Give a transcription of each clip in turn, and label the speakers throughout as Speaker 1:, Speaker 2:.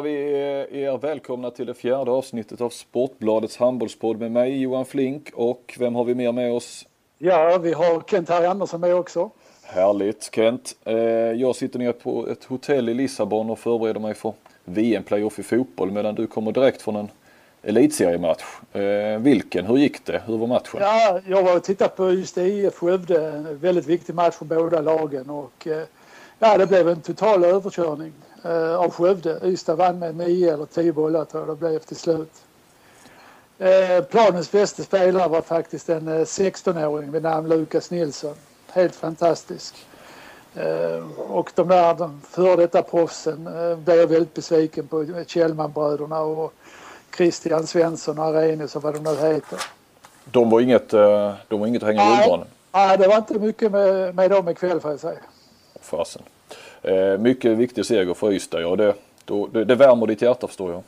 Speaker 1: Hälsar vi er välkomna till det fjärde avsnittet av Sportbladets handbollspodd med mig Johan Flink och vem har vi mer med oss?
Speaker 2: Ja, vi har Kent Harry Andersson med också.
Speaker 1: Härligt Kent. Eh, jag sitter nere på ett hotell i Lissabon och förbereder mig för VM-playoff i fotboll medan du kommer direkt från en elitseriematch. Eh, vilken? Hur gick det? Hur var matchen?
Speaker 2: Ja, jag var och tittade på just IF Skövde. En väldigt viktig match för båda lagen och eh, ja, det blev en total överkörning eh, av Skövde. Ystad vann med 9 eller 10 bollar tror jag det blev till slut. Eh, planens bästa spelare var faktiskt en eh, 16-åring vid namn Lukas Nilsson. Helt fantastisk. Eh, och de där de före detta proffsen eh, blev jag väldigt besviken på. Kjellmanbröderna och Christian Svensson och Arrhenius och vad de nu heter.
Speaker 1: De var inget, eh, de var inget att hänga i julgranen?
Speaker 2: Nej, det var inte mycket med, med dem ikväll får jag säga.
Speaker 1: Fasen. Eh, mycket viktig seger för Ystad, ja. Det, då, det, det värmer ditt hjärta förstår jag.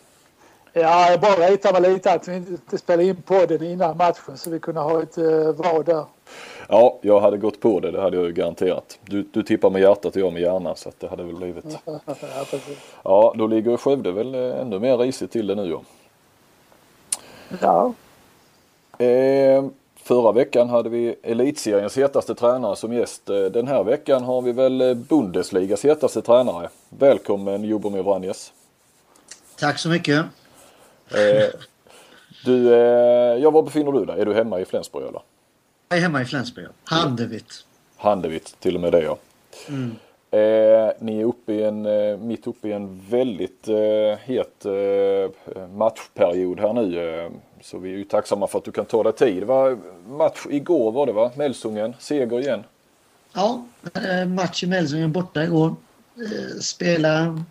Speaker 2: Ja, jag bara retar mig lite att vi inte spelade in podden innan matchen så vi kunde ha ett vad där.
Speaker 1: Ja, jag hade gått på det, det hade jag ju garanterat. Du, du tippar med hjärtat och jag med hjärnan så att det hade väl blivit.
Speaker 2: ja, precis.
Speaker 1: Ja, då ligger Skövde väl eh, ännu mer risigt till det nu ja.
Speaker 2: Ja.
Speaker 1: Eh, förra veckan hade vi elitseriens hetaste tränare som gäst. Eh, Den här veckan har vi väl eh, Bundesligas hetaste tränare. Välkommen Jobomir Vranjes.
Speaker 3: Tack så mycket.
Speaker 1: Eh, du, ja var befinner du dig? Är du hemma i Flensburg eller?
Speaker 3: Jag är hemma i Flensburg. Handevitt.
Speaker 1: Handevitt, till och med det ja.
Speaker 3: Mm.
Speaker 1: Eh, ni är uppe i en, eh, mitt uppe i en väldigt eh, het matchperiod här nu. Så vi är ju tacksamma för att du kan ta dig tid. Det var match igår var det va? Melsungen, seger igen.
Speaker 3: Ja, eh, match i Melsungen borta igår. Eh, spelar,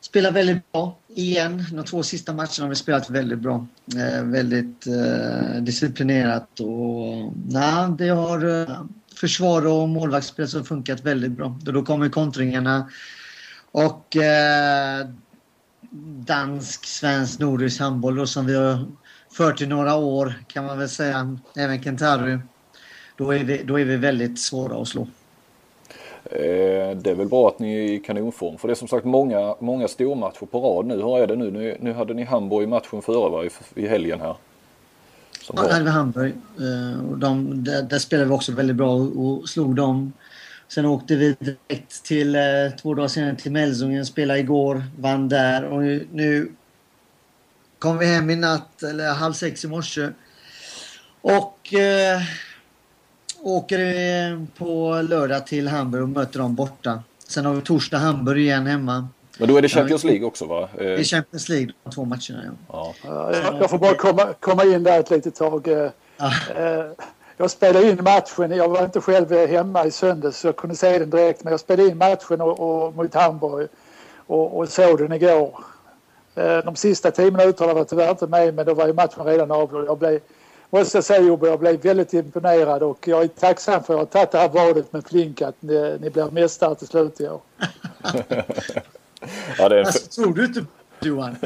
Speaker 3: spelar väldigt bra igen. De två sista matcherna har vi spelat väldigt bra. Eh, väldigt disciplinerat och nej, det har försvar och målvaktsspel som funkat väldigt bra. Då kommer kontringarna och dansk, svensk, nordisk handboll då, som vi har fört i några år kan man väl säga. Även Kent-Harry. Då är, vi, då är vi väldigt svåra att slå.
Speaker 1: Eh, det är väl bra att ni är i kanonform. För det är som sagt många, många stormatcher på rad nu. Hur är det nu? Nu, nu hade ni Hamburg i matchen före va? I, I helgen här. Som
Speaker 3: Ja,
Speaker 1: var-
Speaker 3: hade vi Hamburg. Eh, de, där, där spelade vi också väldigt bra och slog dem. Sen åkte vi direkt till, eh, två dagar senare till Mälsungen, spelade igår, vann där och nu, nu kom vi hem i natt, eller halv sex i morse. Och eh, åker eh, på lördag till Hamburg och möter dem borta. Sen har vi torsdag Hamburg igen hemma.
Speaker 1: Men då är det Champions League också va? Eh,
Speaker 3: I Champions League, de två matcherna. Ja.
Speaker 1: ja.
Speaker 2: Ja, Jag, jag får bara komma, komma in där ett litet tag. Eh, eh, Jag spelade in matchen. Jag var inte själv hemma i söndags så jag kunde se den direkt. Men jag spelade in matchen och, och, mot Hamburg och, och såg den igår. Eh, De sista tio minuterna var tyvärr inte med men då var ju matchen redan avgjord. Jag blev, måste jag säga Jobbe, jag blev väldigt imponerad och jag är tacksam för att jag har tagit det här vadet med Flink att ni, ni blir mästare till slut i år.
Speaker 1: Ja, det är en,
Speaker 3: Alltså, tror du inte Johan?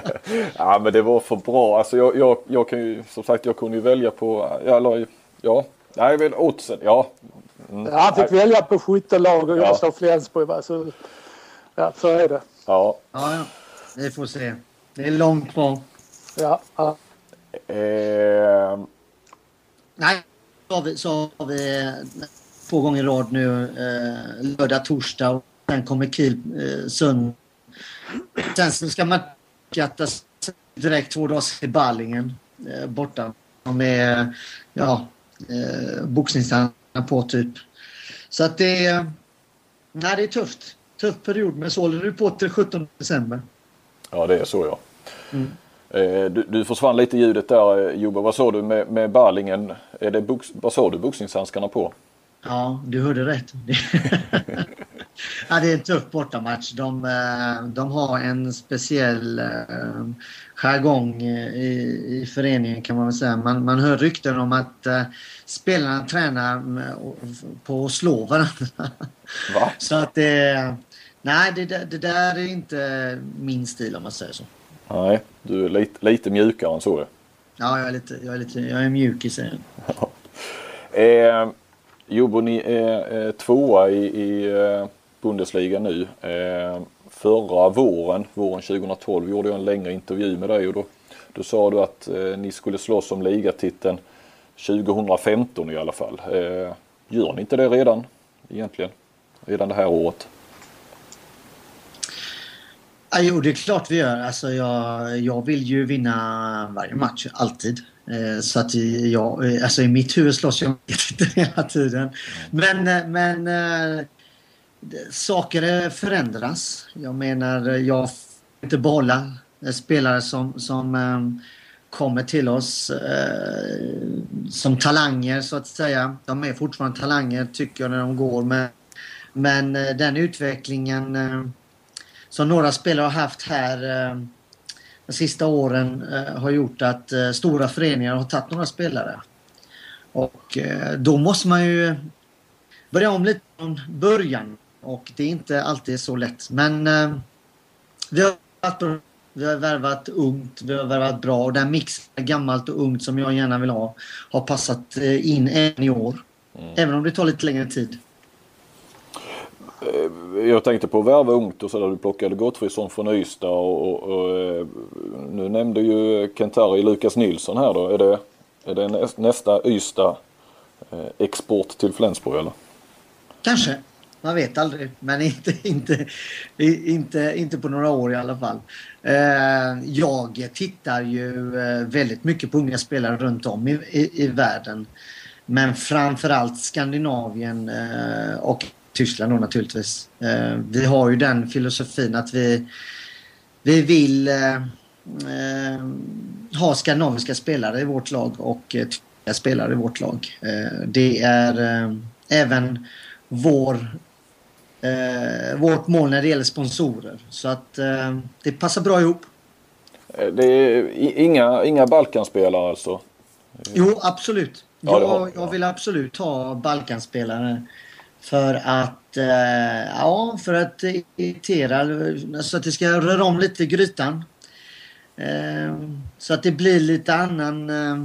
Speaker 1: ja men det var för bra. Alltså jag, jag, jag kan ju som sagt jag kunde ju välja på, ja, eller, ja, nej väl oddsen, ja. Mm,
Speaker 2: Han fick välja på skyttelag och
Speaker 1: Ja.
Speaker 2: jag sa Flensburg. Så, ja, så är det.
Speaker 1: Ja.
Speaker 3: Ja, ja. Vi får se. Det är långt kvar.
Speaker 2: Ja, ja.
Speaker 1: Eh,
Speaker 3: Nej, så har vi, så har vi eh, två gånger i rad nu. Eh, lördag, torsdag och sen kommer Kiel eh, söndag. Sen så ska man skatta direkt två dagar till Ballingen eh, borta. Med ja, eh, boxningstränarna på typ. Så att det är... Nej, det är tufft. Tuff period, men så håller du på till 17 december.
Speaker 1: ja det är så ja.
Speaker 3: Mm.
Speaker 1: Eh, du, du försvann lite i ljudet där eh, Jobbe. Vad sa du med, med Balingen? Är det box, vad sa du boxningshandskarna på?
Speaker 3: Ja, du hörde rätt. ja, det är en tuff bortamatch. De, eh, de har en speciell jargong i, i föreningen kan man väl säga. Man, man hör rykten om att eh, spelarna tränar med, på att slå varandra.
Speaker 1: Va?
Speaker 3: Så att det... Nej, det, det där är inte min stil om man säger så.
Speaker 1: Nej, du är lite, lite mjukare än så. Ja,
Speaker 3: jag är lite, jag är lite, jag är mjuk i sig.
Speaker 1: Eh, Jobbo, ni är eh, tvåa i, i eh, Bundesliga nu. Eh, förra våren, våren 2012, gjorde jag en längre intervju med dig och då, då sa du att eh, ni skulle slåss om ligatiteln 2015 i alla fall. Eh, gör ni inte det redan egentligen? Redan det här året?
Speaker 3: Ja, jo, det är klart vi gör. Alltså, jag, jag vill ju vinna varje match, alltid. Eh, så att jag, eh, alltså i mitt huvud slåss jag inte hela tiden. Men, eh, men eh, saker förändras. Jag menar, jag får inte behålla spelare som, som ehm, kommer till oss eh, som talanger så att säga. De är fortfarande talanger tycker jag när de går. Men, men eh, den utvecklingen eh, som några spelare har haft här de sista åren har gjort att stora föreningar har tagit några spelare. Och då måste man ju börja om lite från början och det är inte alltid så lätt. Men vi har varit vi har värvat ungt, vi har värvat bra och den mixen gammalt och ungt som jag gärna vill ha har passat in även i år. Mm. Även om det tar lite längre tid.
Speaker 1: Eh, jag tänkte på att värva ungt och så där du plockade Gottfridsson från Ystad och, och, och, eh, nu nämnde ju Kentari Lukas Nilsson här då. Är det, är det nästa Ystad eh, export till Flensburg eller?
Speaker 3: Kanske. Man vet aldrig. Men inte, inte, inte, inte på några år i alla fall. Eh, jag tittar ju eh, väldigt mycket på unga spelare runt om i, i, i världen. Men framförallt Skandinavien eh, och Tyskland då naturligtvis. Vi har ju den filosofin att vi, vi vill ha skandinaviska spelare i vårt lag och tyska spelare i vårt lag. Det är även vår, vårt mål när det gäller sponsorer. Så att det passar bra ihop.
Speaker 1: Det är inga, inga Balkanspelare alltså?
Speaker 3: Jo, absolut. Jag, jag vill absolut ha Balkanspelare. För att, eh, ja, för att irritera, så att det ska röra om lite i grytan. Eh, så att det blir lite annan, eh,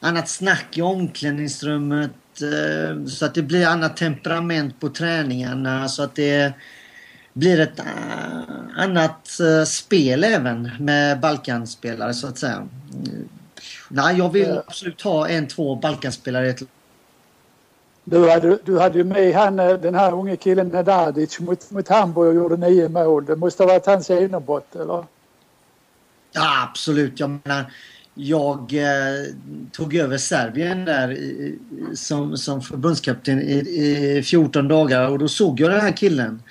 Speaker 3: annat snack i omklädningsrummet. Eh, så att det blir annat temperament på träningarna. Så att det blir ett uh, annat uh, spel även med Balkanspelare så att säga. Nej, jag vill absolut ha en, två Balkanspelare i ett
Speaker 2: du hade, du hade ju med han, eh, den här unge killen Nedadic mot, mot Hamburg och gjorde nio mål. Det måste ha varit hans genombrott, eller?
Speaker 3: Ja, absolut. Jag menar, jag eh, tog över Serbien där i, som, som förbundskapten i, i 14 dagar och då såg jag den här killen.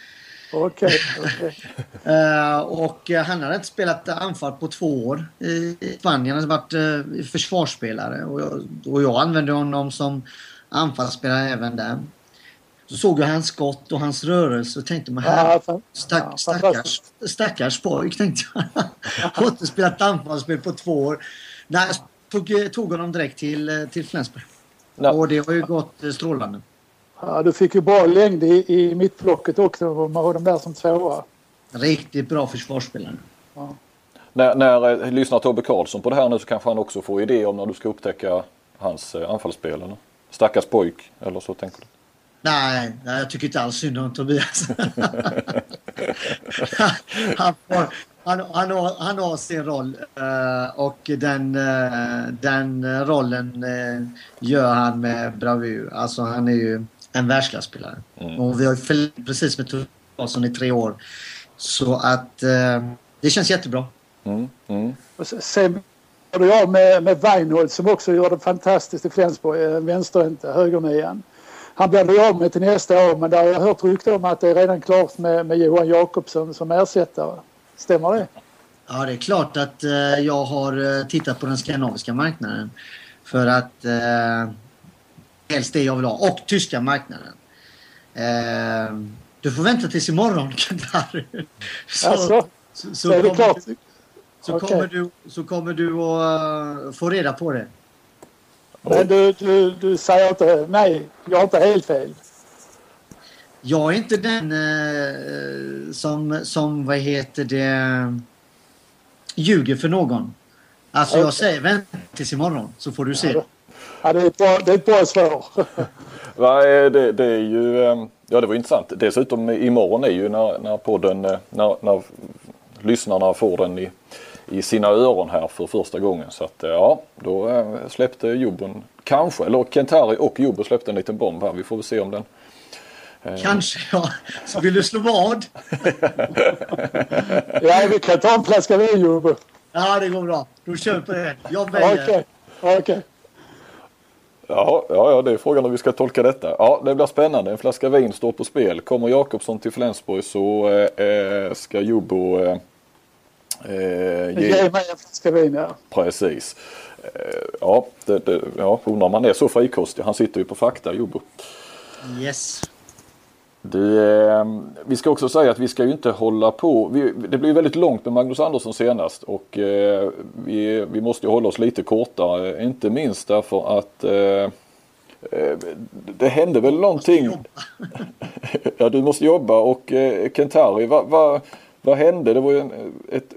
Speaker 2: Okej. Okay, okay.
Speaker 3: uh, och uh, han hade inte spelat anfall på två år i, Spanien. Han hade varit uh, försvarsspelare och jag, och jag använde honom som anfallsspelare även där. Så såg jag hans skott och hans rörelse och tänkte man här, stack, stackars, stackars pojk tänkte jag. har inte spelat anfallsspel på två år. Nej, jag tog, tog honom direkt till, till Flensburg. No. Och det har ju gått eh, strålande.
Speaker 2: Ja, du fick ju bra längd i, i mittblocket också med de där som tvåa.
Speaker 3: Riktigt bra försvarsspelare. Ja.
Speaker 1: När, när eh, lyssnar Tobbe Karlsson på det här nu så kanske han också får idé om när du ska upptäcka hans eh, anfallsspel? Eller? Stackars pojk, eller så tänker du?
Speaker 3: Nej, nej jag tycker inte alls synd om Tobias. han, får, han, han, har, han har sin roll uh, och den, uh, den rollen uh, gör han med bravur. Alltså han är ju en världsklasspelare. Mm. Och vi har förlängt precis med Tobias Karlsson i tre år. Så att det känns jättebra. Mm.
Speaker 2: Mm. Och sen gjorde jag med, med Weinhold som också gjorde fantastiskt i Flensburg, eh, vänsterhänta, högernian. Han blir det av med till nästa år men där har jag hört rykten om att det är redan klart med, med Johan Jakobsson som ersättare. Stämmer det?
Speaker 3: Ja, det är klart att eh, jag har eh, tittat på den skandinaviska marknaden. För att eh, helst det jag vill ha. Och tyska marknaden. Eh, du får vänta tills imorgon, Kentar.
Speaker 2: Så, alltså, så, så, är det klart.
Speaker 3: Så, okay. kommer du, så kommer du att uh, få reda på det.
Speaker 2: Men du, du, du säger inte nej, jag har inte helt fel.
Speaker 3: Jag är inte den uh, som, som, vad heter det, ljuger för någon. Alltså okay. jag säger vänta tills imorgon så får du se.
Speaker 2: Ja, det, är ett bra, det är ett bra svar.
Speaker 1: Nej, det, det, är ju, ehm, ja, det var intressant. Dessutom imorgon är ju när, när podden, när, när lyssnarna får den i, i sina öron här för första gången. Så att ja, då släppte Jobben kanske, eller Kentari och Jobbo släppte en liten bomb här. Vi får väl se om den
Speaker 3: Kanske ja. Så vill du slå vad?
Speaker 2: ja, vi kan ta en flaska vin Jobbo.
Speaker 3: Ja, det går bra. Då kör vi på det. Jag väljer.
Speaker 2: Okej. Okay. Okay.
Speaker 1: Ja, ja, ja, det är frågan hur vi ska tolka detta. Ja, det blir spännande. En flaska vin står på spel. Kommer Jakobsson till Flensburg så eh, ska Jobbo eh,
Speaker 2: eh, ge... ge mig en flaska vin, ja.
Speaker 1: Precis. Eh, ja, det, det, ja, undrar om han är så frikostig. Han sitter ju på fakta, Jobbo.
Speaker 3: Yes.
Speaker 1: Du, eh, vi ska också säga att vi ska ju inte hålla på. Vi, det blir väldigt långt med Magnus Andersson senast och eh, vi, vi måste ju hålla oss lite kortare. Inte minst därför att eh, eh det hände väl någonting. ja, du måste jobba och eh, Kentari, vad va, va hände? Det var ju en, ett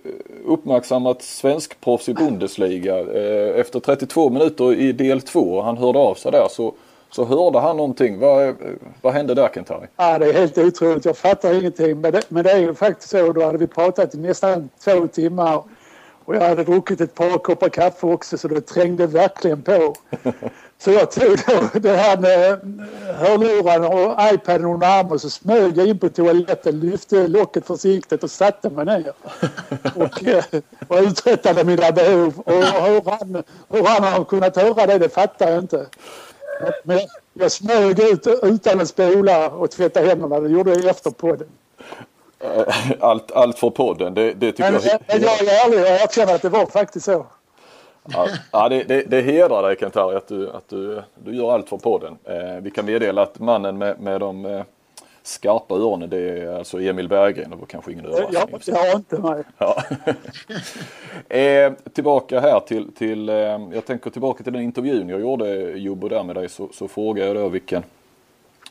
Speaker 1: uppmärksammat svenskproffs i Bundesliga. Eh, efter 32 minuter i del 2, han hörde av sig där så så hörde han någonting. Vad, vad hände där Kentari?
Speaker 2: Ja, det är helt otroligt. Jag fattar ingenting. Men det, men det är ju faktiskt så. Då hade vi pratat i nästan två timmar. Och jag hade druckit ett par koppar kaffe också så det trängde verkligen på. Så jag tog då det här med hörlurarna och iPaden under armen och så smög jag in på toaletten, lyfte locket försiktigt och satte mig ner. Och, eh, och uträttade mina behov. Och hur han, hur han har kunnat höra det, det fattar jag inte. Men jag smög ut utan att spola och tvätta händerna. Det gjorde jag efter podden.
Speaker 1: Allt, allt för podden, det, det tycker
Speaker 2: men, jag... Men jag är ärlig och erkänner att det var faktiskt så.
Speaker 1: Ja, det, det, det hedrar dig Kentari att, du, att du, du gör allt för podden. Eh, vi kan meddela att mannen med, med de eh, skarpa öronen det är alltså Emil Berggren. Det var kanske ingen överraskning.
Speaker 2: Ja, jag har inte mig. Ja.
Speaker 1: eh, tillbaka här till, till eh, jag tänker tillbaka till den intervjun jag gjorde Jobbo där med dig så, så frågade jag då vilken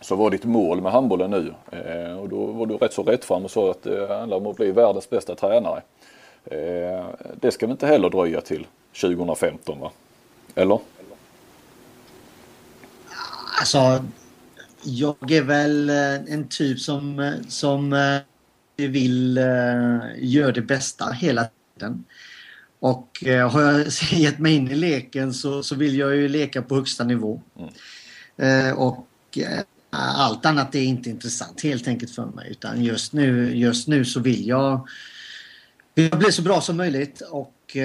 Speaker 1: så var ditt mål med handbollen nu? Eh, och då var du rätt så rätt fram och sa att det handlar om att bli världens bästa tränare. Eh, det ska vi inte heller dröja till 2015 va? Eller?
Speaker 3: Alltså jag är väl eh, en typ som, eh, som eh, vill göra det bästa hela tiden. Och har jag gett mig in i leken så, så vill jag ju leka på högsta nivå. Mm. och allt annat är inte intressant helt enkelt för mig. Utan just nu, just nu så vill jag, vill jag bli så bra som möjligt. Och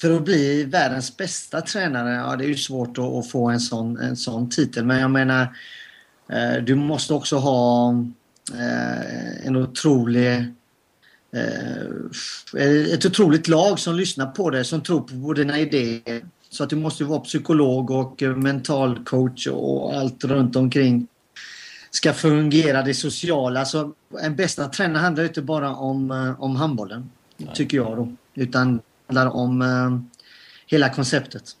Speaker 3: för att bli världens bästa tränare, ja det är ju svårt att, att få en sån, en sån titel. Men jag menar, eh, du måste också ha eh, en otrolig eh, ett otroligt lag som lyssnar på dig, som tror på dina idéer. Så att du måste vara psykolog och mental coach och allt runt omkring ska fungera det sociala. Så en bästa tränare handlar inte bara om, om handbollen, Nej. tycker jag då. Utan handlar om eh, hela konceptet.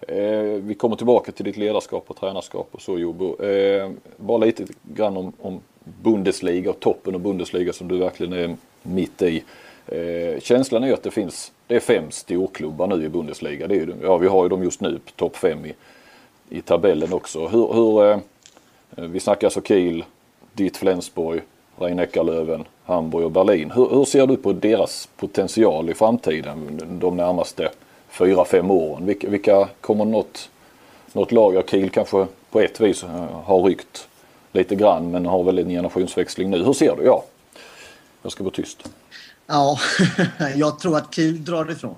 Speaker 1: Eh, vi kommer tillbaka till ditt ledarskap och tränarskap och så Jobo. Eh, bara lite grann om, om Bundesliga och toppen av Bundesliga som du verkligen är mitt i. Eh, känslan är att det finns, det är fem storklubbar nu i Bundesliga. Det är, ja, vi har ju dem just nu på topp fem i, i tabellen också. Hur, hur eh, vi snackar så Kiel, ditt Flensburg, Rhein-Neckarlöven, Hamburg och Berlin. Hur, hur, ser du på deras potential i framtiden de närmaste fyra, fem åren? Vilka, vilka kommer något, något lag, Ja, Kiel kanske på ett vis har ryckt lite grann men har väl en generationsväxling nu. Hur ser du? Ja, jag ska vara tyst.
Speaker 3: Ja, jag tror att Kiel drar ifrån.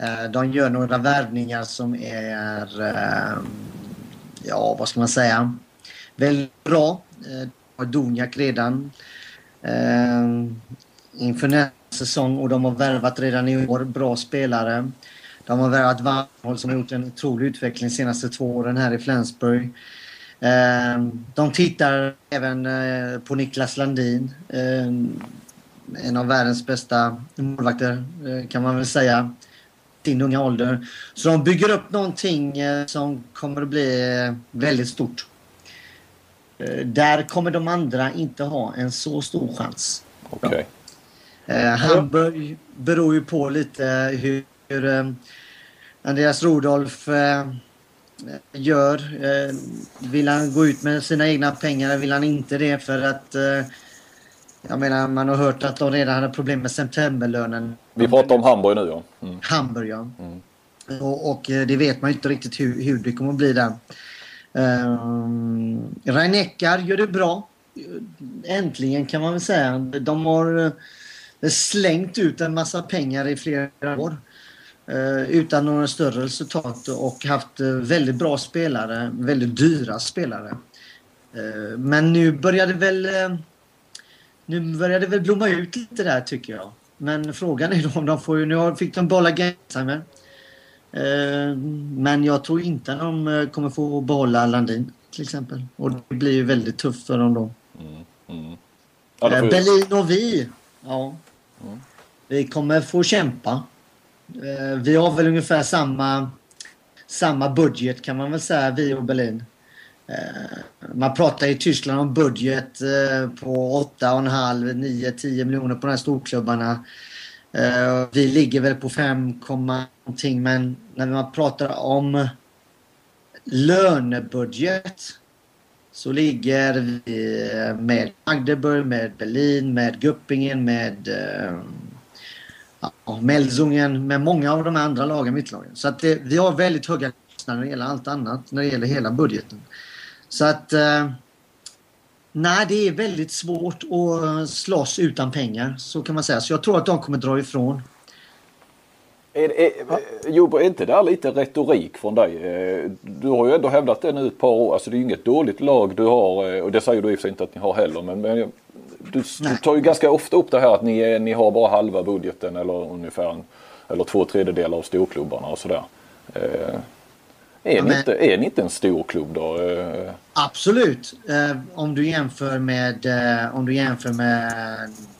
Speaker 3: Eh, de gör några värvningar som är, eh, ja vad ska man säga, väldigt bra. Eh, har Donjak redan eh, inför nästa säsong och de har värvat redan i år bra spelare. De har värvat Warnholm som har gjort en otrolig utveckling de senaste två åren här i Flensburg. Eh, de tittar även eh, på Niklas Landin. Ehm, en av världens bästa målvakter eh, kan man väl säga. Sin unga ålder. Så de bygger upp någonting eh, som kommer att bli eh, väldigt stort. Eh, där kommer de andra inte ha en så stor chans.
Speaker 1: Okay.
Speaker 3: Eh, Hamburg beror ju på lite hur, hur eh, Andreas Rodolf eh, gör. Vill han gå ut med sina egna pengar vill han inte det för att jag menar man har hört att de redan hade problem med septemberlönen.
Speaker 1: Vi pratar om Hamburg nu ja.
Speaker 3: Mm. Hamburg ja. Mm. Och, och, det vet man inte riktigt hur, hur det kommer att bli där. Ehm, um, Reineckar gör det bra. Äntligen kan man väl säga. De har eh, slängt ut en massa pengar i flera år. Eh, utan några större resultat och haft eh, väldigt bra spelare, väldigt dyra spelare. Men nu börjar det väl nu börjar det väl blomma ut lite där tycker jag. Men frågan är då om de får nu fick de behålla Gensheimer. Eh, men jag tror inte att de eh, kommer få behålla Landin till exempel. Och det blir ju väldigt tufft för dem då. Mm, mm. Ja, eh, Berlin och vi. Ja. Mm. Vi kommer få kämpa. Vi har väl ungefär samma, samma budget kan man väl säga, vi och Berlin. Man pratar i Tyskland om budget på 8,5, 9, 10 miljoner på de här storklubbarna. Eh, vi ligger väl på 5, någonting men när man pratar om lönebudget så ligger vi med Magdeburg, med Berlin, med Guppingen, med uh, ja, Melsungen, med många av de andra lagen, mittlagen. Så att det, vi har väldigt höga kostnader när det gäller allt annat, när det gäller hela budgeten. Så att uh, Nej, det är väldigt svårt att slåss utan pengar. Så kan man säga. Så jag tror att de kommer dra ifrån.
Speaker 1: Är, är, Jobo, är inte det här lite retorik från dig? Eh, du har ju ändå hävdat det nu ett par år. Alltså det är ju inget dåligt lag du har eh, och det säger du i och för sig inte att ni har heller. Men, men du, du, tar ju ganska ofta upp det här att ni, ni har bara halva budgeten eller ungefär en, eller två tredjedelar av storklubbarna och sådär. Eh, är, ni inte, är ni inte en stor klubb då?
Speaker 3: Absolut. Eh, om du jämför med, eh, om du jämför med,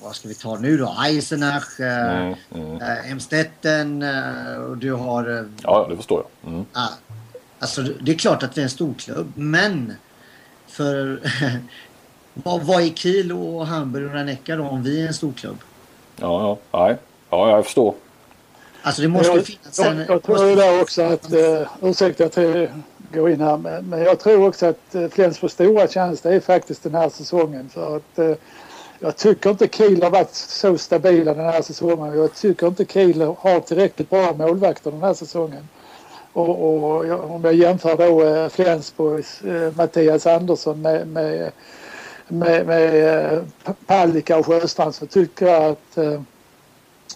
Speaker 3: vad ska vi ta nu då? Eisenach, eh, mm, mm. Eh, Emstetten eh, och du har... Eh,
Speaker 1: ja, det förstår jag. Mm.
Speaker 3: alltså det är klart att vi är en stor klubb, men för vad, vad är Kiel och Hamburg och Ranecka då om vi är en stor klubb?
Speaker 1: Ja, ja, nej. Ja, jag förstår.
Speaker 3: Alltså det måste
Speaker 2: jag,
Speaker 3: finnas
Speaker 2: en... Jag, jag tror måste... där också att, uh, ursäkta att jag går in här, men, men jag tror också att uh, Flensburgs stora chans det är faktiskt den här säsongen. För att uh, jag tycker inte Kiel har varit så stabila den här säsongen. Jag tycker inte Kiel har tillräckligt bra målvakter den här säsongen. Och, och om jag jämför då uh, Flensburgs Mattias Andersson med, med, med, med Palicka och Sjöstrand så tycker jag att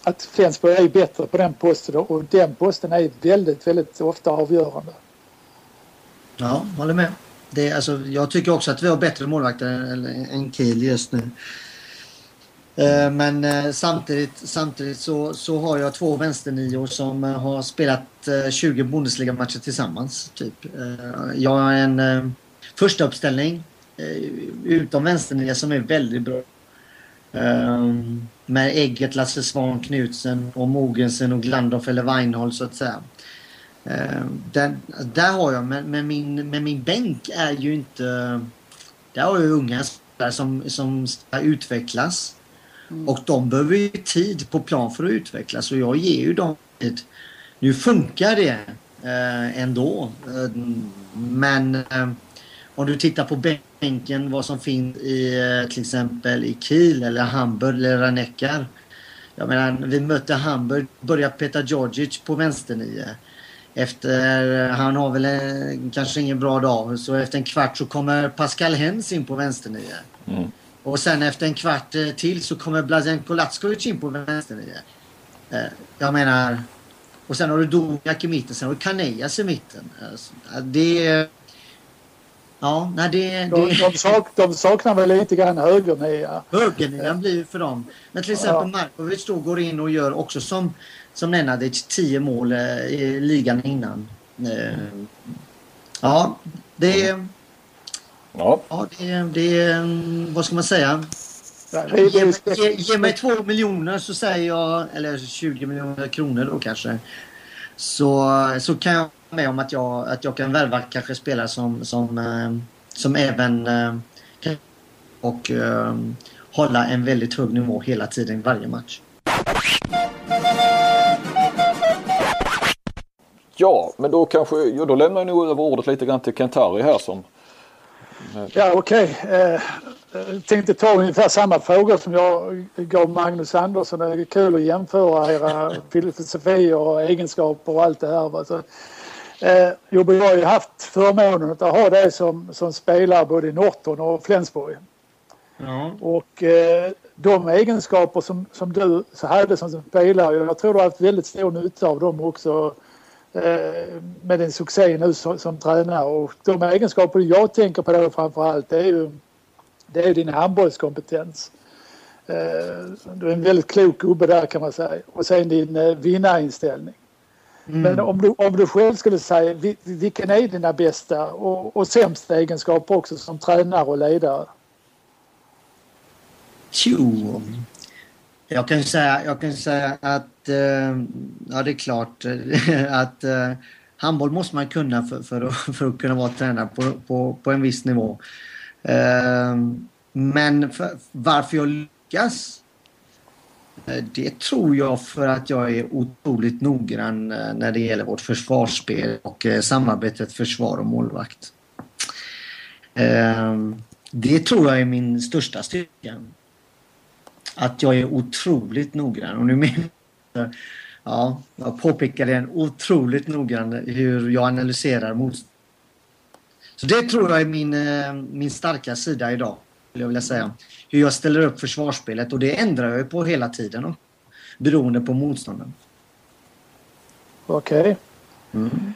Speaker 2: att Flensburg är bättre på den posten och den posten är väldigt, väldigt ofta avgörande.
Speaker 3: Ja, håller med. Det, alltså, jag tycker också att vi har bättre målvakter än, än Kiel just nu. Eh, men eh, samtidigt, samtidigt så, så har jag två vänsternior som eh, har spelat 20 Bundesliga-matcher tillsammans. Typ. Jag har en första uppställning utom vänsternia som är väldigt bra. Um, med Ägget, Lasse Svan, Knutsen och Mogensen och Glandorf eller Weinhold så att säga. Um, där, där har jag, men, men, min, men min bänk är ju inte... Där har jag unga spelare som, som ska utvecklas. Mm. Och de behöver ju tid på plan för att utvecklas och jag ger ju dem tid. Nu funkar det eh, ändå. Eh, men om du tittar på bänken vad som finns i eh, till exempel i Kiel eller Hamburg eller Raneckar. Jag menar, vi mötte Hamburg, börjar Petar Djordjic på vänsternio. Efter, han har väl en, kanske ingen bra dag, så efter en kvart så kommer Pascal Hens in på vänsternio. Mm. Och sen efter en kvart eh, till så kommer Blazenko Lackovic in på vänsternio. Eh, jag menar, och sen har du Doniak i mitten, sen har du Kanejas i mitten. Det är Ja, nej det... det...
Speaker 2: De, de, sak, de saknar väl lite grann högernia.
Speaker 3: Högernian blir för dem. Men till exempel ja. Markovic då går in och gör också som, som Nenadic 10 mål eh, i ligan innan. Eh, ja, det. Ja. ja, det är... Det vad ska man säga? Ge, ge, ge mig två miljoner så säger jag, eller 20 miljoner kronor då kanske. Så, så kan jag med om att jag, att jag kan värva kanske spelare som, som, eh, som även eh, kan och eh, hålla en väldigt hög nivå hela tiden varje match.
Speaker 1: Ja, men då kanske, ja, då lämnar jag nog över ordet lite grann till Kentari här som...
Speaker 2: Ja, okej. Okay. Eh, tänkte ta ungefär samma fråga som jag gav Magnus Andersson. Det är kul att jämföra era filosofier och egenskaper och allt det här. Så, eh, jag har ju haft förmånen att ha dig som, som spelare både i Norton och Flensburg. Ja. Och eh, de egenskaper som, som du hade som spelare, jag tror du har haft väldigt stor nytta av dem också eh, med din succé nu som, som tränare. Och de egenskaper jag tänker på då framför allt det är ju det är din handbollskompetens. Eh, du är en väldigt klok gubbe där kan man säga. Och sen din eh, vinnarinställning. Mm. Men om du, om du själv skulle säga vilken är dina bästa och, och sämsta egenskaper också som tränare och ledare?
Speaker 3: Jo, jag kan säga, jag kan säga att eh, ja, det är klart att eh, handboll måste man kunna för, för, att, för att kunna vara tränare på, på, på en viss nivå. Eh, men för, varför jag lyckas eh, Eh, det tror jag för att jag är otroligt noggrann eh, när det gäller vårt försvarsspel och eh, samarbetet försvar och målvakt. Ehm, det tror jag är min största styrka att jag är otroligt noggrann. Och nu menar ja, jag påpekar det otroligt noggrann hur jag analyserar motstånd. Så det tror jag är min, min starka sida idag, skulle jag vilja säga. Hur jag ställer upp försvarsspelet och det ändrar jag på hela tiden. Beroende på motstånden.
Speaker 2: Okej. Okay. Mm.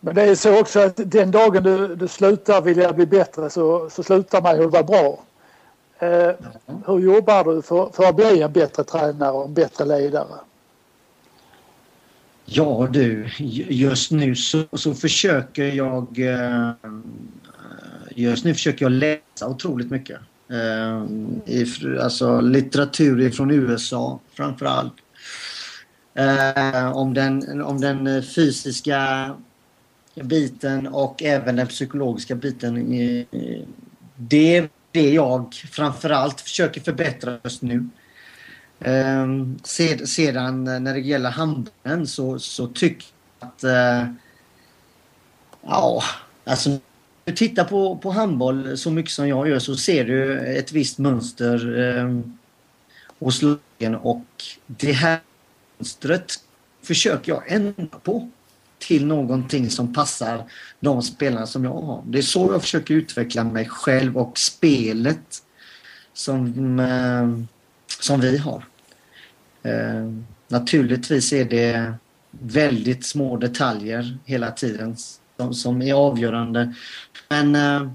Speaker 2: Men det är så också att den dagen du, du slutar vilja bli bättre så, så slutar man ju vara bra. Eh, hur jobbar du för, för att bli en bättre tränare och en bättre ledare?
Speaker 3: Ja du, just nu så, så försöker jag eh, just nu försöker jag läsa otroligt mycket. Eh, alltså litteratur från USA framför allt. Eh, om, den, om den eh, fysiska biten och även den psykologiska biten. Eh, det är det jag framförallt försöker förbättra just nu. Um, sedan när det gäller handeln så, så tycker jag att... Ja, alltså du tittar på, på handboll så mycket som jag gör så ser du ett visst mönster eh, hos lagen och det här mönstret försöker jag ändra på till någonting som passar de spelarna som jag har. Det är så jag försöker utveckla mig själv och spelet som, eh, som vi har. Eh, naturligtvis är det väldigt små detaljer hela tiden som, som är avgörande. Men eh,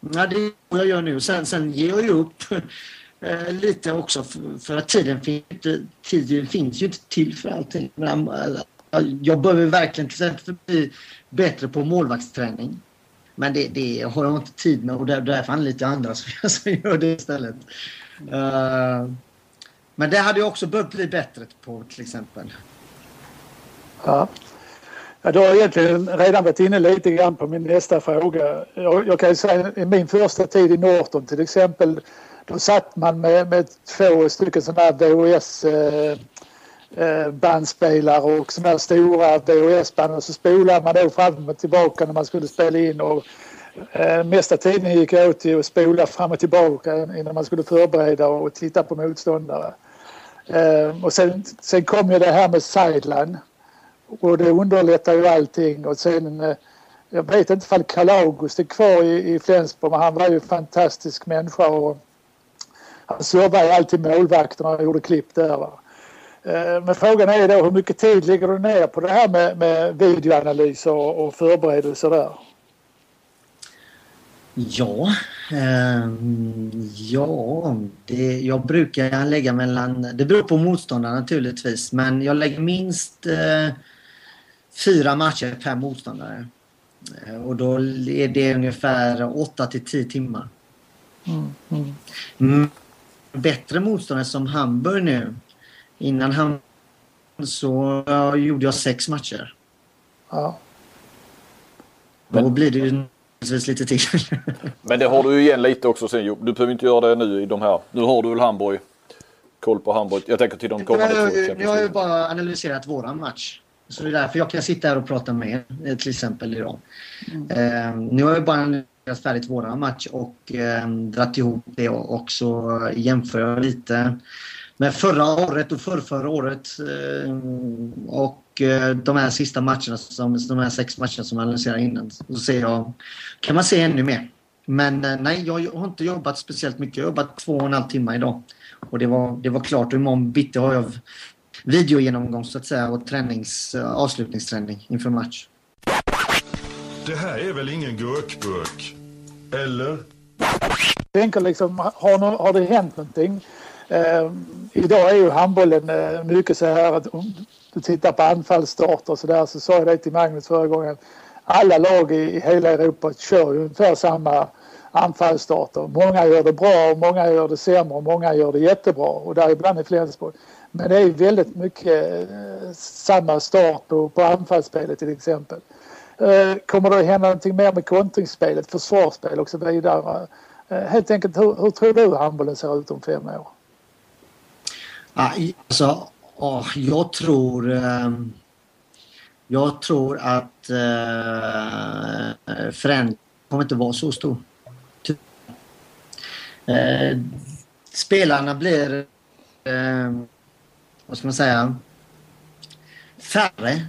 Speaker 3: ja, det är vad jag gör nu. Sen, sen ger jag ju upp eh, lite också för, för att tiden, finns, tiden finns ju inte till för allting. Eh, jag behöver verkligen till exempel bli bättre på målvaktsträning. Men det, det har jag inte tid med och därför anlitar jag andra som gör det istället. Uh, men det hade jag också behövt bli bättre på till exempel.
Speaker 2: Ja. Ja, du har egentligen redan varit inne lite grann på min nästa fråga. Jag, jag kan ju säga i min första tid i Norton till exempel då satt man med, med två stycken sådana här VHS eh, Eh, bandspelare och sådana här stora VHS-band och så spolade man då fram och tillbaka när man skulle spela in och eh, mesta tiden gick åt till att spola fram och tillbaka innan man skulle förbereda och titta på motståndare. Eh, och sen, sen kom ju det här med sideline och det underlättar ju allting och sen eh, jag vet inte ifall Karl August är kvar i, i Flensburg men han var ju en fantastisk människa och han servade alltid målvakterna och gjorde klipp där. Va? Eh, men frågan är då hur mycket tid lägger du ner på det här med, med videoanalys och, och förberedelser där?
Speaker 3: Ja, eh, ja det, jag brukar lägga mellan, det beror på motståndaren naturligtvis, men jag lägger minst eh, fyra matcher per motståndare. Eh, och då är det ungefär 8 till 10 timmar. Mm, mm. Mm, bättre motståndare som Hamburg nu Innan han så gjorde jag sex matcher. Ja. Men, Då blir det ju lite till.
Speaker 1: men det har du ju igen lite också sen Du behöver inte göra det nu i de här. Nu har du väl Hamburg. Koll på Hamburg. Jag tänker till de kommande två.
Speaker 3: Jag har ju bara analyserat våran match. Så det är därför jag kan sitta här och prata med er till exempel idag. Mm. Eh, nu har jag bara spelat färdigt våran match och eh, dratt ihop det och också jämför lite med förra året och förrförra året. Eh, och eh, de här sista matcherna, som, de här sex matcherna som jag analyserar innan. Så ser jag, kan man se ännu mer. Men eh, nej, jag har inte jobbat speciellt mycket. Jag har jobbat två och en halv timme idag. Och det var, det var klart. Och imorgon bitti har jag videogenomgång så att säga och tränings, avslutningsträning inför match.
Speaker 4: Det här är väl ingen gurkburk? Eller?
Speaker 2: Jag tänker liksom, har, no har det hänt någonting? Eh, idag är ju handbollen eh, mycket så här att om du tittar på anfallsstart och så där så sa jag det till Magnus förra gången. Alla lag i hela Europa kör ju ungefär samma anfallsstarter. Många gör det bra och många gör det sämre och många gör det jättebra och där ibland i Flensburg. Men det är väldigt mycket eh, samma start på, på anfallsspelet till exempel. Eh, kommer det att hända någonting mer med kontringsspelet, försvarsspel och så vidare? Eh, helt enkelt, hur, hur tror du handbollen ser ut om fem år?
Speaker 3: Alltså, jag tror... Jag tror att förändringen kommer inte vara så stor. Spelarna blir, vad ska man säga, färre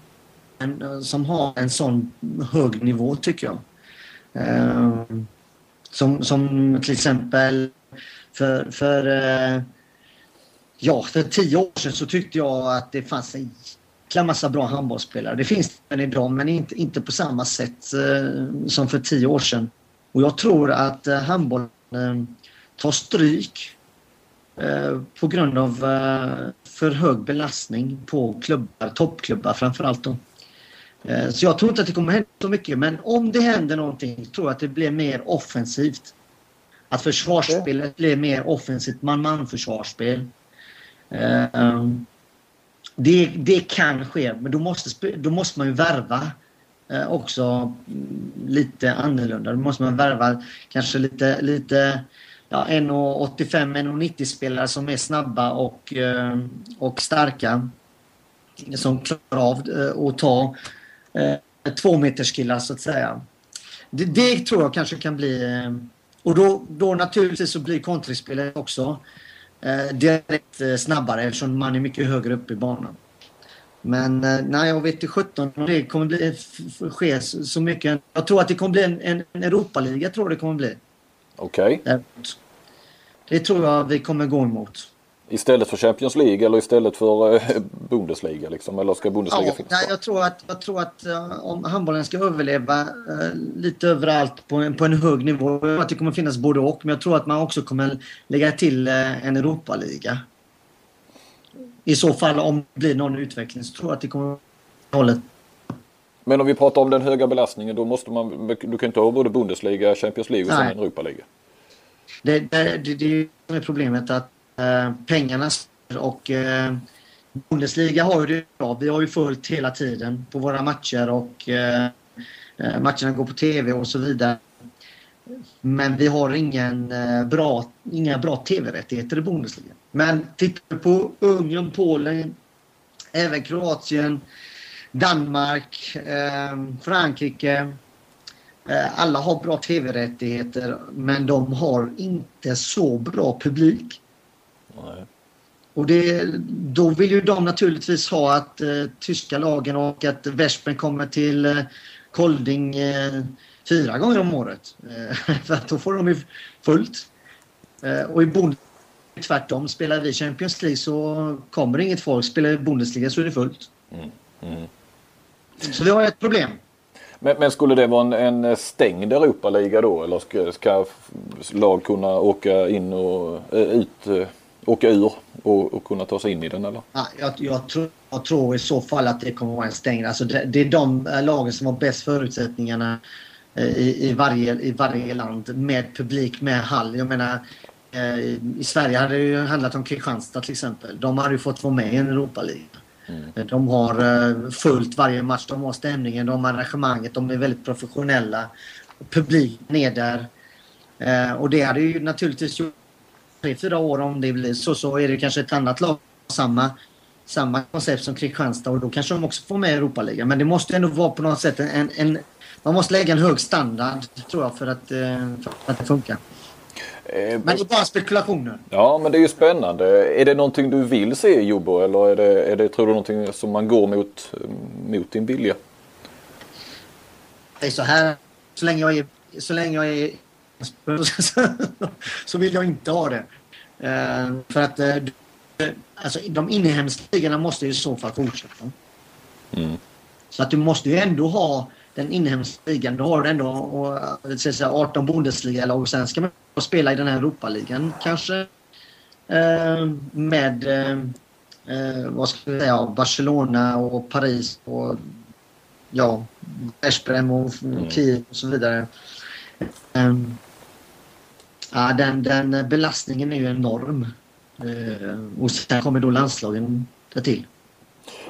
Speaker 3: eh, som har en sån hög nivå tycker jag. Ehm, som, som till exempel för, för eh, Ja, för tio år sedan så tyckte jag att det fanns en jäkla massa bra handbollsspelare. Det finns det idag men inte, inte på samma sätt eh, som för tio år sedan. Och jag tror att handbollen tar stryk på grund av för hög belastning på klubbar, toppklubbar framförallt. Då. Eh, så jag tror inte att det kommer hända så mycket men om det händer någonting tror jag att det blir mer offensivt. Att försvarsspelet blir mer offensivt man-man försvarsspel. Eh, det, det kan ske, men då måste, då måste man ju värva eh, också mm, lite annorlunda. Då måste man värva kanske lite, lite ja, 1,85-1,90 spelare som är snabba och, eh, och starka. Som klarar av eh, att ta eh, två meters killar så att säga. Det, det, tror jag kanske kan bli... Och då, då naturligtvis så blir kontringsspelet också eh, direkt eh, snabbare eftersom man är mycket högre upp i banan. Men eh, nej, jag vet inte 17 om det kommer bli, ske så mycket. Jag tror att det kommer bli en, en, en Europaliga, tror det kommer bli.
Speaker 1: Okej. Okay.
Speaker 3: Det tror jag vi kommer gå emot.
Speaker 1: Istället för Champions League eller istället för eh, Bundesliga liksom? Eller ska Bundesliga ja, finnas
Speaker 3: nej, jag tror att, jag tror att uh, om handbollen ska överleva uh, lite överallt på en, på en hög nivå. Att det kommer finnas både och. Men jag tror att man också kommer lägga till uh, en Europaliga. I så fall om det blir någon utveckling så tror jag att det kommer hållet.
Speaker 1: Men om vi pratar om den höga belastningen då måste man, du kan inte ha både Bundesliga, Champions League och sen en Europaliga.
Speaker 3: Det, det, det, det är problemet att Eh, pengarna och eh, Bundesliga har ju det bra. Vi har ju följt hela tiden på våra matcher och eh, eh matcherna går på tv och så vidare. Men vi har ingen, eh, bra, inga bra tv-rättigheter i Bundesliga. Men tittar vi på Ungern, Polen, även Kroatien, Danmark, eh, Frankrike. alla har bra tv-rättigheter men de har inte så bra publik. Nej. Och det, då vill ju de naturligtvis ha att eh, tyska lagen och att Vespen kommer till eh, Kolding eh, fyra gånger om året. Eh, för att då får de ju fullt. Eh, och i Bundesliga tvärtom. Spelar vi Champions League så kommer inget folk. Spelar vi Bundesliga så är det fullt. Mm. Mm. Så vi har ett problem.
Speaker 1: Men, men, skulle det vara en, en stängd Europaliga då? Eller ska, ska lag kunna åka in och äh, ut? Äh, åka ur och, och kunna ta sig in i den eller?
Speaker 3: Ja, jag, jag, tror, jag tror i så fall att det kommer att vara en stängd. Alltså det, det är de eh, lagen som har bäst förutsättningarna eh, i, i, varje, i varje land med publik, med hall. Jag menar eh, i Sverige hade det ju handlat om Kristianstad till exempel. De hade ju fått vara med i en Europaliga. Mm. De har eh, fullt varje match, de har stämningen, de har arrangemanget, de är väldigt professionella. Publiken är där. Eh, och det hade ju naturligtvis gjort tre, fyra år om det blir så, så är det kanske ett annat lag samma samma koncept som Kristianstad och då kanske de också får med Europaligan. Men det måste ändå vara på något sätt en, en man måste lägga en hög standard tror jag för att, eh, för att det funkar. Eh, men det är bara spekulationer.
Speaker 1: Ja, men det är ju spännande. Är det någonting du vill se i Jobbo eller är det, är det, tror du, någonting som man går mot, mot din vilja?
Speaker 3: Det är så här, så länge jag är, så länge jag är så vill jag inte ha det. Uh, för att uh, alltså, de inhemska ligorna måste i så fall fortsätta. Mm. Så att du måste ju ändå ha den inhemska ligan. Du har du ändå och, säga, 18 Bundesliga-lag och sen ska man spela i den här Europaligan kanske. Uh, med vad ska jag säga, Barcelona och Paris och ja, Veszprem och mm. Kiev och så vidare. Um, ja, den, den belastningen är ju enorm. Uh, och sen kommer då landslagen till.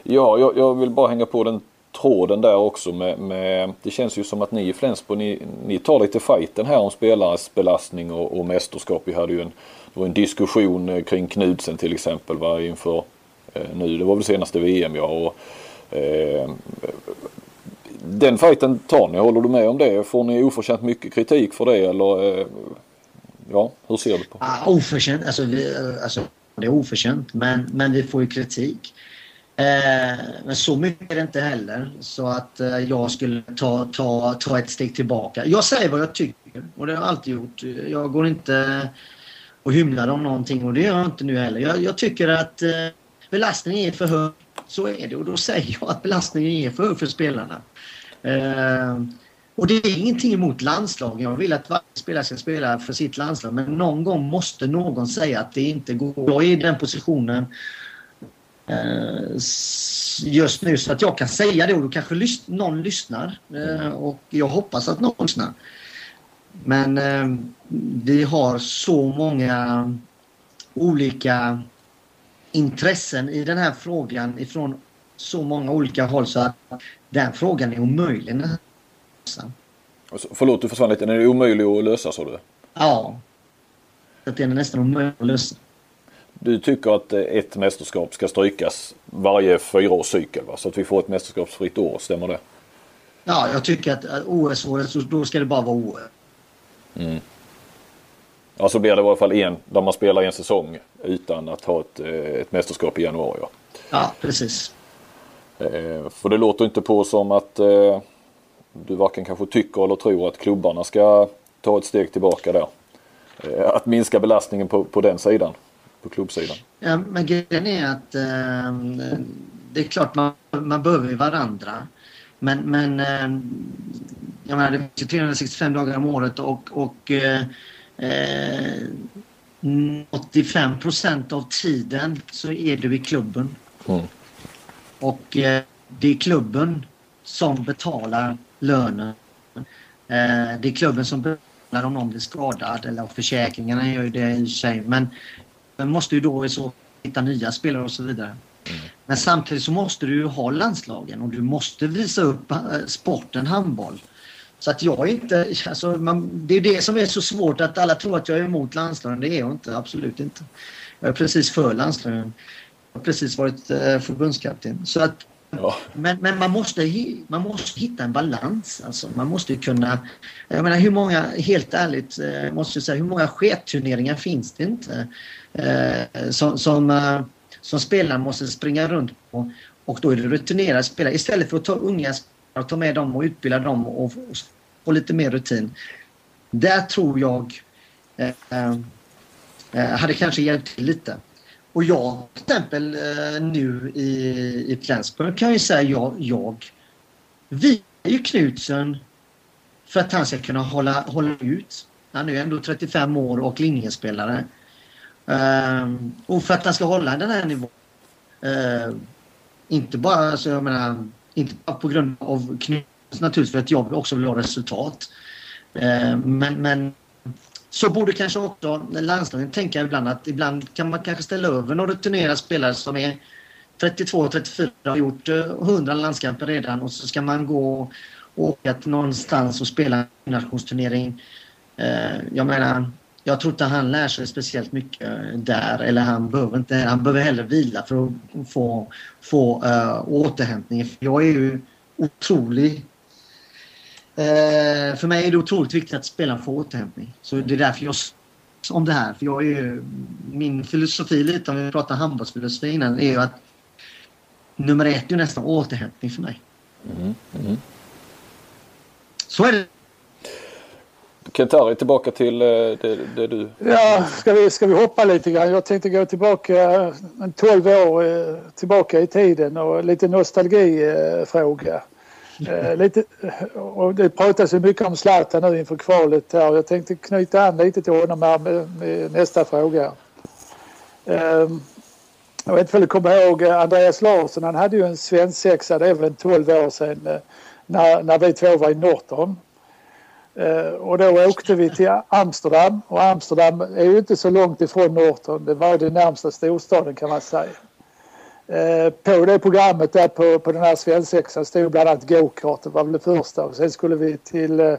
Speaker 1: Ja, jag, jag, vill bara hänga på den tråden där också med, med det känns ju som att ni i Flensburg ni, ni tar lite fighten här om spelares belastning och, och mästerskap. Vi hade ju en, det var en diskussion eh, kring Knudsen till exempel va, inför eh, nu, det var väl senaste VM ja. Och, eh, den fighten tar ni, håller du med om det? Får ni oförtjänt mycket kritik för det eller? Eh, ja, hur ser du på
Speaker 3: det? Ah, oförtjänt, alltså, vi, alltså det är oförtjänt men, men vi får ju kritik. Eh, men så mycket är det inte heller så att eh, jag skulle ta, ta, ta ett steg tillbaka. Jag säger vad jag tycker och det har jag alltid gjort. Jag går inte och hymlar om någonting och det gör jag inte nu heller. Jag, jag tycker att eh, belastningen är för hög. Så är det och då säger jag att belastningen är för hög för spelarna. Eh, och det är ingenting emot landslagen. Jag vill att varje spelare ska spela för sitt landslag. Men någon gång måste någon säga att det inte går. Jag är i den positionen just nu så att jag kan säga det och då kanske lys någon lyssnar. Eh, och jag hoppas att någon lyssnar. Men eh, vi har så många olika intressen i den här frågan ifrån så många olika håll så att den frågan är omöjlig att lösa.
Speaker 1: Förlåt, du försvann lite. Den är omöjlig att lösa sa du?
Speaker 3: Ja. Att den är nästan omöjlig att lösa.
Speaker 1: Du tycker att ett mästerskap ska strykas varje fyraårscykel va? Så att vi får ett mästerskapsfritt år, stämmer det?
Speaker 3: Ja, jag tycker att OS-året, då ska det bara vara OS.
Speaker 1: Mm. Ja, så blir det i alla fall en där man spelar en säsong utan att ha ett, ett mästerskap i januari. Ja,
Speaker 3: ja precis.
Speaker 1: Eh, för det låter inte på som att eh, du varken kanske tycker eller tror att klubbarna ska ta ett steg tillbaka där. Eh, att minska belastningen på, på den sidan, på klubbsidan.
Speaker 3: Ja, men grejen är att eh, det är klart man, man behöver varandra. Men, men eh, jag menar, det finns 365 dagar om året och, och eh, 85 procent av tiden så är du i klubben. Mm. Och eh, det är klubben som betalar lönen. Eh, det är klubben som betalar om någon blir skadad eller försäkringarna gör ju det i sig. Men man måste ju då så hitta nya spelare och så vidare. Mm. Men samtidigt så måste du ju ha landslagen och du måste visa upp eh, sporten handboll. Så att jag inte, alltså man, det är det som är så svårt att alla tror att jag är emot landslagen. Det är jag inte, absolut inte. Jag är precis för landslagen har precis varit eh, förbundskapten. Så att, ja. Men, men man, måste, man måste hitta en balans. Alltså. Man måste kunna... Jag menar hur många, helt ärligt, eh, måste jag säga, hur många sketturneringar finns det inte? Eh, som, som, eh, som spelaren måste springa runt på. Och då är det rutinerade spelare. Istället för att ta unga spelare och ta med dem och utbilda dem och, få lite mer rutin. Där tror jag eh, eh, hade kanske hjälpt till lite. Och jag till exempel eh, nu i, i Flensburg kan ju säga jag, jag vi är ju Knutsen för att han ska kunna hålla, hålla ut. Han är ju ändå 35 år och linjespelare. Um, och för att han ska hålla den här nivån. Uh, inte bara, alltså, jag menar, inte bara på grund av Knutsen naturligtvis för att jag också vill ha resultat. Uh, men, men så borde kanske också landslagen tänka ibland att ibland kan man kanske ställa över några rutinerade spelare som är 32-34 och har gjort eh, 100 landskamper redan och så ska man gå och åka till någonstans och spela en nationsturnering. Eh, jag menar, jag tror inte han lär sig speciellt mycket där. Eller han behöver inte. Han behöver hellre vila för att få, få uh, återhämtning. Jag är ju otrolig för mig är det otroligt viktigt att spelaren får återhämtning. Så det är därför jag om det här. För jag är ju, min filosofi lite, om vi pratar handbollsfilosofi innan, är ju att nummer ett är nästan återhämtning för mig. Mm, mm. Så är det.
Speaker 1: Kentari, tillbaka till eh, det, det, du...
Speaker 2: Ja, ska vi, ska vi hoppa lite grann? Jag tänkte gå tillbaka en 12 år eh, tillbaka i tiden och lite nostalgifråga. Eh, Eh, lite, och det pratas ju mycket om Zlatan nu inför kvalet här. Jag tänkte knyta an lite till honom här med, med nästa fråga. Eh, jag vet inte om du kommer ihåg eh, Andreas Larsson. Han hade ju en svensexa, det är väl en 12 år sedan, eh, när, när vi två var i Norton. Eh, och då åkte vi till Amsterdam och Amsterdam är ju inte så långt ifrån Norton. Det var den närmsta storstaden kan man säga. Eh, på det programmet där på, på den här svensexan stod bland annat gokart. Det var väl det första. Och sen skulle vi till, eh,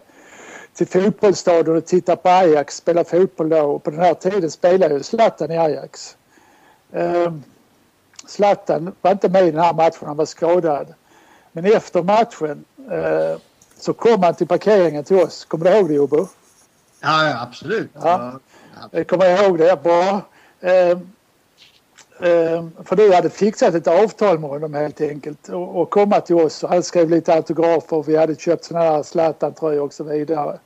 Speaker 2: till fotbollsstadion och titta på Ajax spela fotboll då. Och på den här tiden spelade ju Zlatan i Ajax. Eh, Zlatan var inte med i den här matchen, han var skadad. Men efter matchen så kom han till parkeringen till oss. Kommer du ihåg det Jobbo?
Speaker 3: Ja, absolut. Ja.
Speaker 2: Jag kommer ihåg det bra. Ehm, för du hade fixat ett avtal med honom helt enkelt och, och komma till oss. Han skrev lite autografer och vi hade köpt sådana här Zlatan-tröjor och så vidare.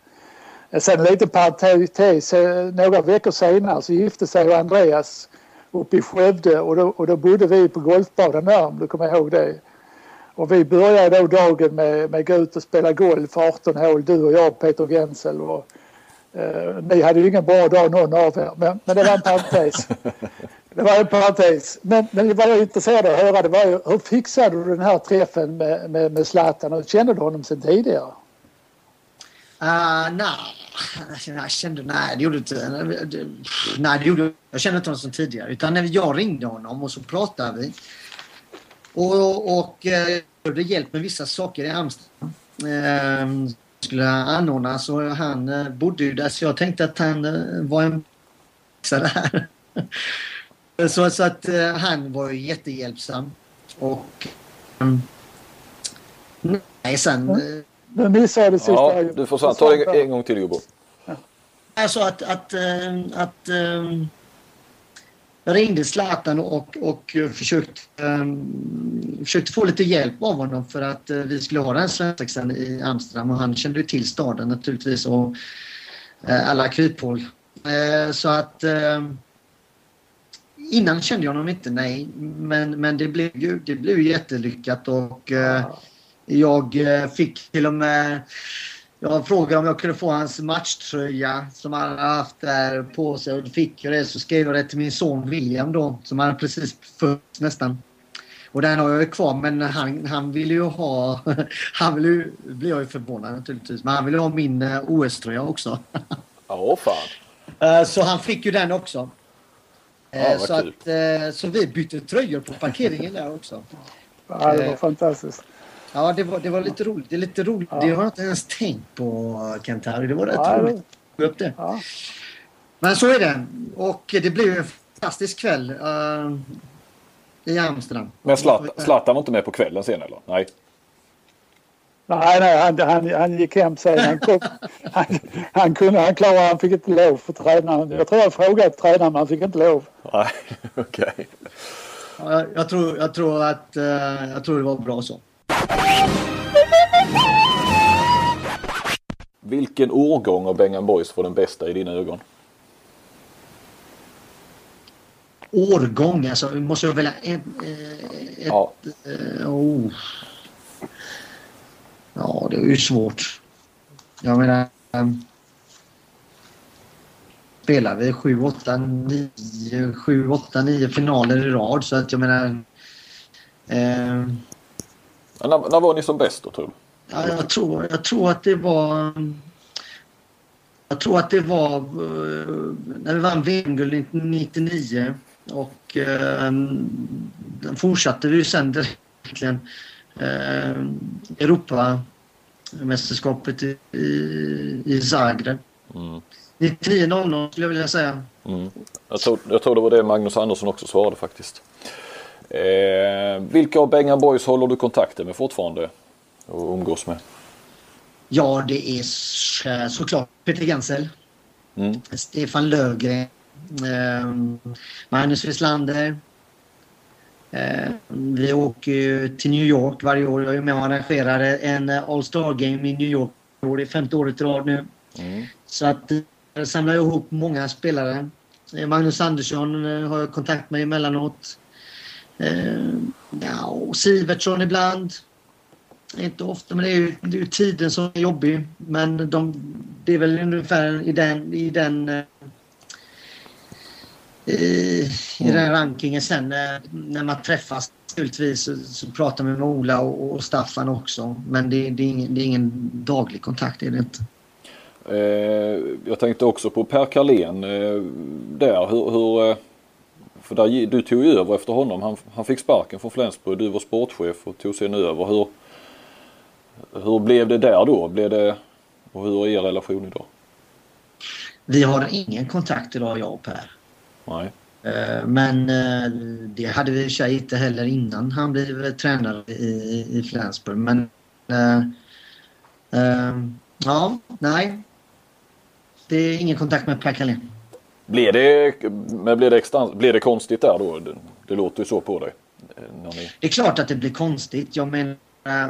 Speaker 2: Sen en liten parentes. Eh, några veckor senare så gifte sig Andreas uppe i Skövde och då, och då bodde vi på golfbaden där om du kommer ihåg det. Och vi började då dagen med, med att gå ut och spela golf 18 hål, du och jag Peter Gensel. Och, eh, ni hade ju ingen bra dag någon av er men, men det var en parentes. Det var en parentes. Men, men vad jag är intresserad av att höra det var ju hur fixade du den här träffen med, med, med Zlatan? Och kände du honom sedan tidigare?
Speaker 3: Uh, nej, jag kände, nej det gjorde inte. Nej, det gjorde, jag kände inte honom sedan tidigare. Utan jag ringde honom och så pratade vi. Och, och eh, det hjälp med vissa saker i Amsterdam. Eh, skulle anordnas och han eh, bodde ju där så jag tänkte att han eh, var en där. Så, så att uh, han var ju jättehjälpsam. Och... Um, nej, sen...
Speaker 2: Du missade det sista.
Speaker 1: Ja, du får ta det en gång till Jobbo.
Speaker 3: Ja. Alltså att... att, uh, att um, jag ringde Zlatan och, och försökte, um, försökte få lite hjälp av honom för att uh, vi skulle ha den svensexan i Amsterdam och han kände ju till staden naturligtvis och uh, alla kryphål. Uh, så att ehm, innan kände jag honom inte, nej. Men, men det, blev ju, det blev jättelyckat och jag fick till och med... Jag frågade om jag kunde få hans matchtröja som han haft där på sig och då fick jag det. Så skrev jag det till min son William då som han precis fötts nästan. Och den har jag ju kvar men han, han vill ju ha... Han vill ju... blir jag ju förvånad naturligtvis. Men han vill ha min eh, OS-tröja också.
Speaker 1: Ja, fan.
Speaker 3: Eh, så han fick ju den också. Ja, eh, så, att, så vi bytte tröjor på parkeringen där också.
Speaker 2: Ja, det var fantastiskt.
Speaker 3: Ja, det var, det var lite roligt. Det är lite roligt. Ja. Det har jag inte ens tänkt på, Kent Harry. Det var rätt ja, roligt. Upp det. Ja. Men så är det. Och det blev en fantastisk kväll uh, i Amsterdam.
Speaker 1: Men Zlatan var inte med på kvällen sen eller? Nej.
Speaker 2: Nej, nej han, han, han gick hem sen. Han, kom, han, han, kunde, han klarade han fick inte lov för tränaren. Jag tror jag frågade tränaren men han fick inte lov.
Speaker 1: Nej, okej. Okay.
Speaker 3: Jag, jag, tror, jag, tror att, uh, jag tror det var bra så.
Speaker 1: Vilken årgång av Bengan Boys var den bästa i dina ögon?
Speaker 3: Årgång? Alltså, måste jag välja ett... ett ja. Uh, oh. Ja, det är ju svårt. Jag menar... Spelar vi 7, 8, 9, 7, 8, 9 finaler i rad så att jag menar... Eh,
Speaker 1: när, när var ni som bäst då tror du?
Speaker 3: Ja, jag, tror, jag tror att det var... Jag tror att det var eh, när vi vann VM-guld 1999 och eh, fortsatte vi sen egentligen eh, Europamästerskapet i, i, i Zagreb. Mm. 99.00 skulle jag vilja säga.
Speaker 1: Mm. Jag, tror, jag tror det var det Magnus Andersson också svarade faktiskt. Eh, vilka av Bengan Boys håller du kontakter med fortfarande och umgås med?
Speaker 3: Ja, det är såklart Peter Gansel. Mm. Stefan Lövgren. Eh, Magnus Wislander. Eh, vi åker ju till New York varje år. Jag är med och arrangerar en All Star Game i New York. Det är femte året i rad nu. Mm. Så att jag samlar ihop många spelare. Eh, Magnus Andersson eh, har jag kontakt med emellanåt. Eh, ja, och Sivertsson ibland. Inte ofta, men det är ju, det är ju tiden som är jobbig. Men de, det är väl ungefär i den, i den i, i den rankingen sen när man träffas naturligtvis så, så pratar man med Ola och, och Staffan också. Men det, det, är ingen, det är ingen daglig kontakt, är det inte.
Speaker 1: Eh, jag tänkte också på Per Carlén eh, där. Hur, hur eh, för där, du tog ju över efter honom. Han, han fick sparken från Flensburg. Du var sportchef och tog sen över. Hur, hur blev det där då? Blev det, och hur är er relation idag?
Speaker 3: Vi har ingen kontakt idag jag och Per.
Speaker 1: Nej.
Speaker 3: Eh, men eh, det hade vi i sig inte heller innan han blev tränare i, i Flensburg. Men äh, ja, nej. Det är ingen kontakt med Per Carlén.
Speaker 1: Blir det, men blir det, extra, blir det konstigt där då? Det, det låter ju så på dig.
Speaker 3: Ni... Det är klart att det blir konstigt. Jag menar,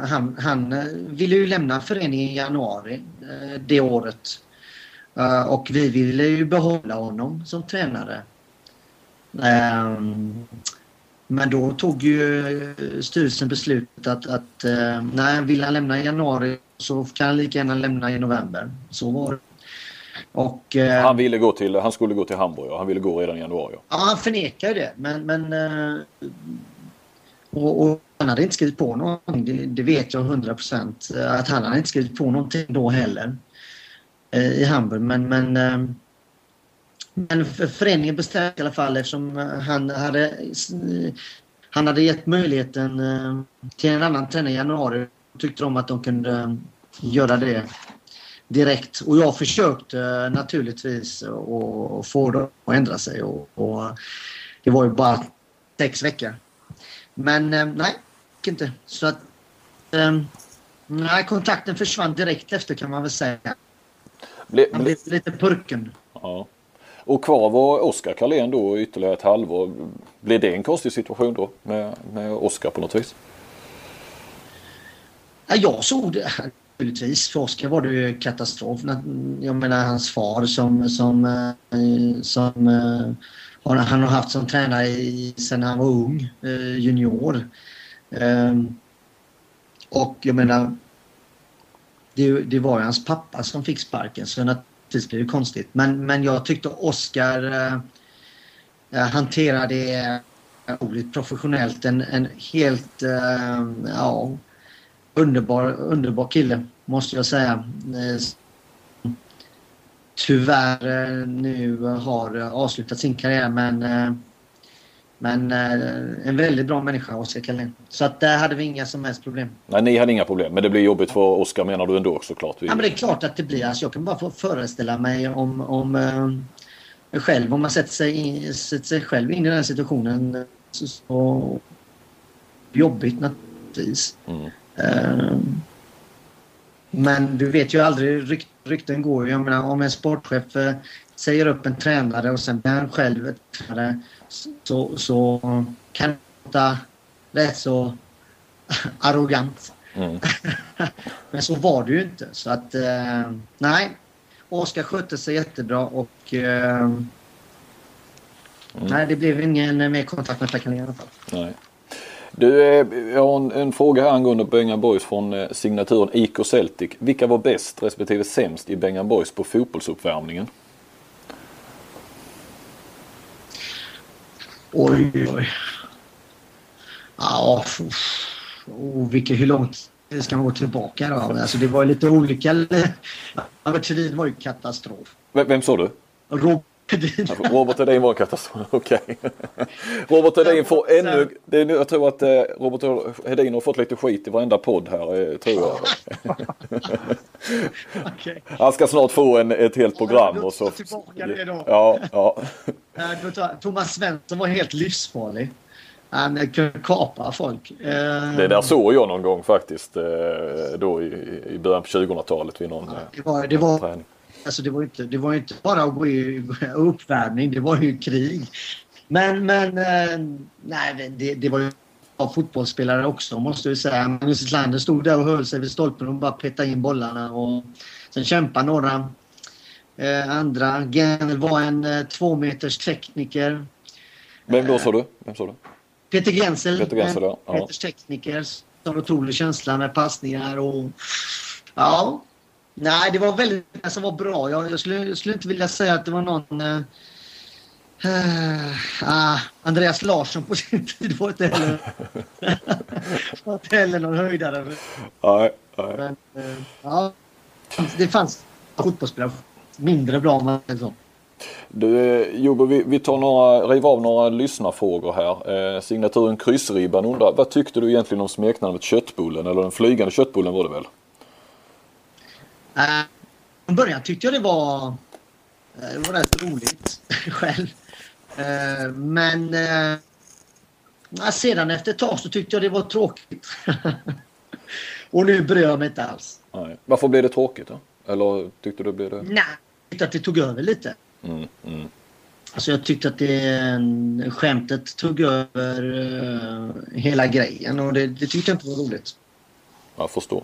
Speaker 3: han, han eh, ville ju lämna föreningen i januari eh, det året. Eh, och vi ville ju behålla honom som tränare. Ehm, men då tog ju styrelsen beslutet att, att nej, vill han lämna i januari så kan han lika gärna lämna i november. Så var det.
Speaker 1: Och, eh, han, ville gå till, han skulle gå till Hamburg och han ville gå redan i januari.
Speaker 3: Ja, han förnekar det. Men, men eh, och, och, han hade inte skrivit på någonting. Det, det vet jag 100 procent. Att han hade inte skrivit på någonting då heller. I Hamburg. Men, men men föreningen bestämde i alla fall eftersom han hade, han hade gett möjligheten eh, till en annan tränare i januari. Tyckte de att de kunde göra det direkt. Och jag försökte naturligtvis att få dem att ändra sig. Och, och det var ju bara sex veckor. Men eh, nej, inte. Så att eh, nej, kontakten försvann direkt efter kan man väl säga. Han blev lite purken.
Speaker 1: Ja. Och kvar var Oskar Karlén då ytterligare ett halvår. Blev det en konstig situation då med, med Oskar på något vis?
Speaker 3: Ja, jag såg det naturligtvis. För Oskar var det ju katastrof. Jag menar hans far som, som, eh, som eh, han har haft som tränare i, sen han var ung, eh, junior. Ehm, och jag menar, det, det var ju hans pappa som fick sparken. Så naturligtvis blev det konstigt. Men, men jag tyckte Oskar eh hanterade det otroligt professionellt. En, en helt eh, ja, underbar, underbar kille måste jag säga. Eh, tyvärr eh, nu har avslutat sin karriär men men eh, en väldigt bra människa, Oskar Karlén. Så att där hade vi inga som helst problem.
Speaker 1: Nej, ni hade inga problem. Men det blir jobbigt för Oskar menar du ändå såklart?
Speaker 3: Ja, men det är klart att det blir. Alltså, jag kan bara få föreställa mig om, om eh, själv, om man sätter sig, in, sätter sig själv in i den situationen. Så, så jobbigt naturligtvis. Mm. Eh, men du vet ju aldrig, rykt, rykten går ju. Jag menar om en sportchef eh, säger upp en tränare och sen blir han själv tränare så, så kan det låta rätt så arrogant. Mm. Men så var det ju inte. Så att eh, nej, Oskar skötte sig jättebra och eh, mm. nej, det blev ingen mer kontakt med Pekka i alla fall.
Speaker 1: Nej. Du, eh, jag har en, en fråga här angående Bengan Boys från eh, signaturen IK Celtic. Vilka var bäst respektive sämst i Bengan Boys på fotbollsuppvärmningen?
Speaker 3: Oj, oj. Ja, oh, vilket, hur långt ska man gå tillbaka då? Alltså det var lite olika. Albert Thulin var ju katastrof.
Speaker 1: Vem, vem sa du?
Speaker 3: Hedin.
Speaker 1: Robert Hedin var en katastrof. Okej. Robert Hedin får ännu... Det är, nu- jag tror att eh, Robert Hedin har fått lite skit i varenda podd här. eh, Tror jag.
Speaker 3: Okej.
Speaker 1: Han ska snart få en, ett helt program. Och så,
Speaker 3: Tillbaka det då.
Speaker 1: ja, ja.
Speaker 3: Eh, Thomas Svensson var helt livsfarlig. Han kunde kapa folk.
Speaker 1: Det där såg jag någon gång faktiskt. Då i, i början på 2000-talet vid någon eh,
Speaker 3: det var, det var,
Speaker 1: träning.
Speaker 3: Alltså det var inte, det var inte bara uppvärmning, det var ju krig. Men, men eh, nej, det, det var ju bra fotbollsspelare också måste jag säga. Magnus Islander stod där och höll sig vid stolpen och bara petade in bollarna. Och sen kämpade några eh, andra. Genel var en eh, två meters tekniker.
Speaker 1: Vem då sa du? Vem sa du?
Speaker 3: Peter Gensel,
Speaker 1: Peter Gensel, ja. Ja.
Speaker 3: Peters tekniker som otrolig känsla med passningar och ja. Nej, det var väldigt det som var bra. Jag, jag, skulle, jag skulle inte vilja säga att det var någon eh, ah, Andreas Larsson på sin tid var inte heller, var inte heller någon höjdare.
Speaker 1: Nej, nej.
Speaker 3: Men, eh, ja, det fanns fotbollsspelare mindre bra om man säger så.
Speaker 1: Du, Jobbe, vi, vi tar några, river av några lyssnarfrågor här. Eh, signaturen Kryssribban undrar, vad tyckte du egentligen om smeknamnet Köttbullen? Eller den flygande köttbullen var det väl?
Speaker 3: Eh, Från början tyckte jag det var, eh, det var rätt roligt själv. Eh, Men eh, sedan efter ett tag så tyckte jag det var tråkigt. Och nu bryr jag mig inte alls.
Speaker 1: Nej. Varför blev det tråkigt då? Eller tyckte du blev det?
Speaker 3: Nej, jag tyckte att det tog över lite.
Speaker 1: Mm, mm.
Speaker 3: Alltså jag tyckte att det, skämtet tog över eh, hela grejen och det, det tyckte jag inte var roligt.
Speaker 1: Jag förstår.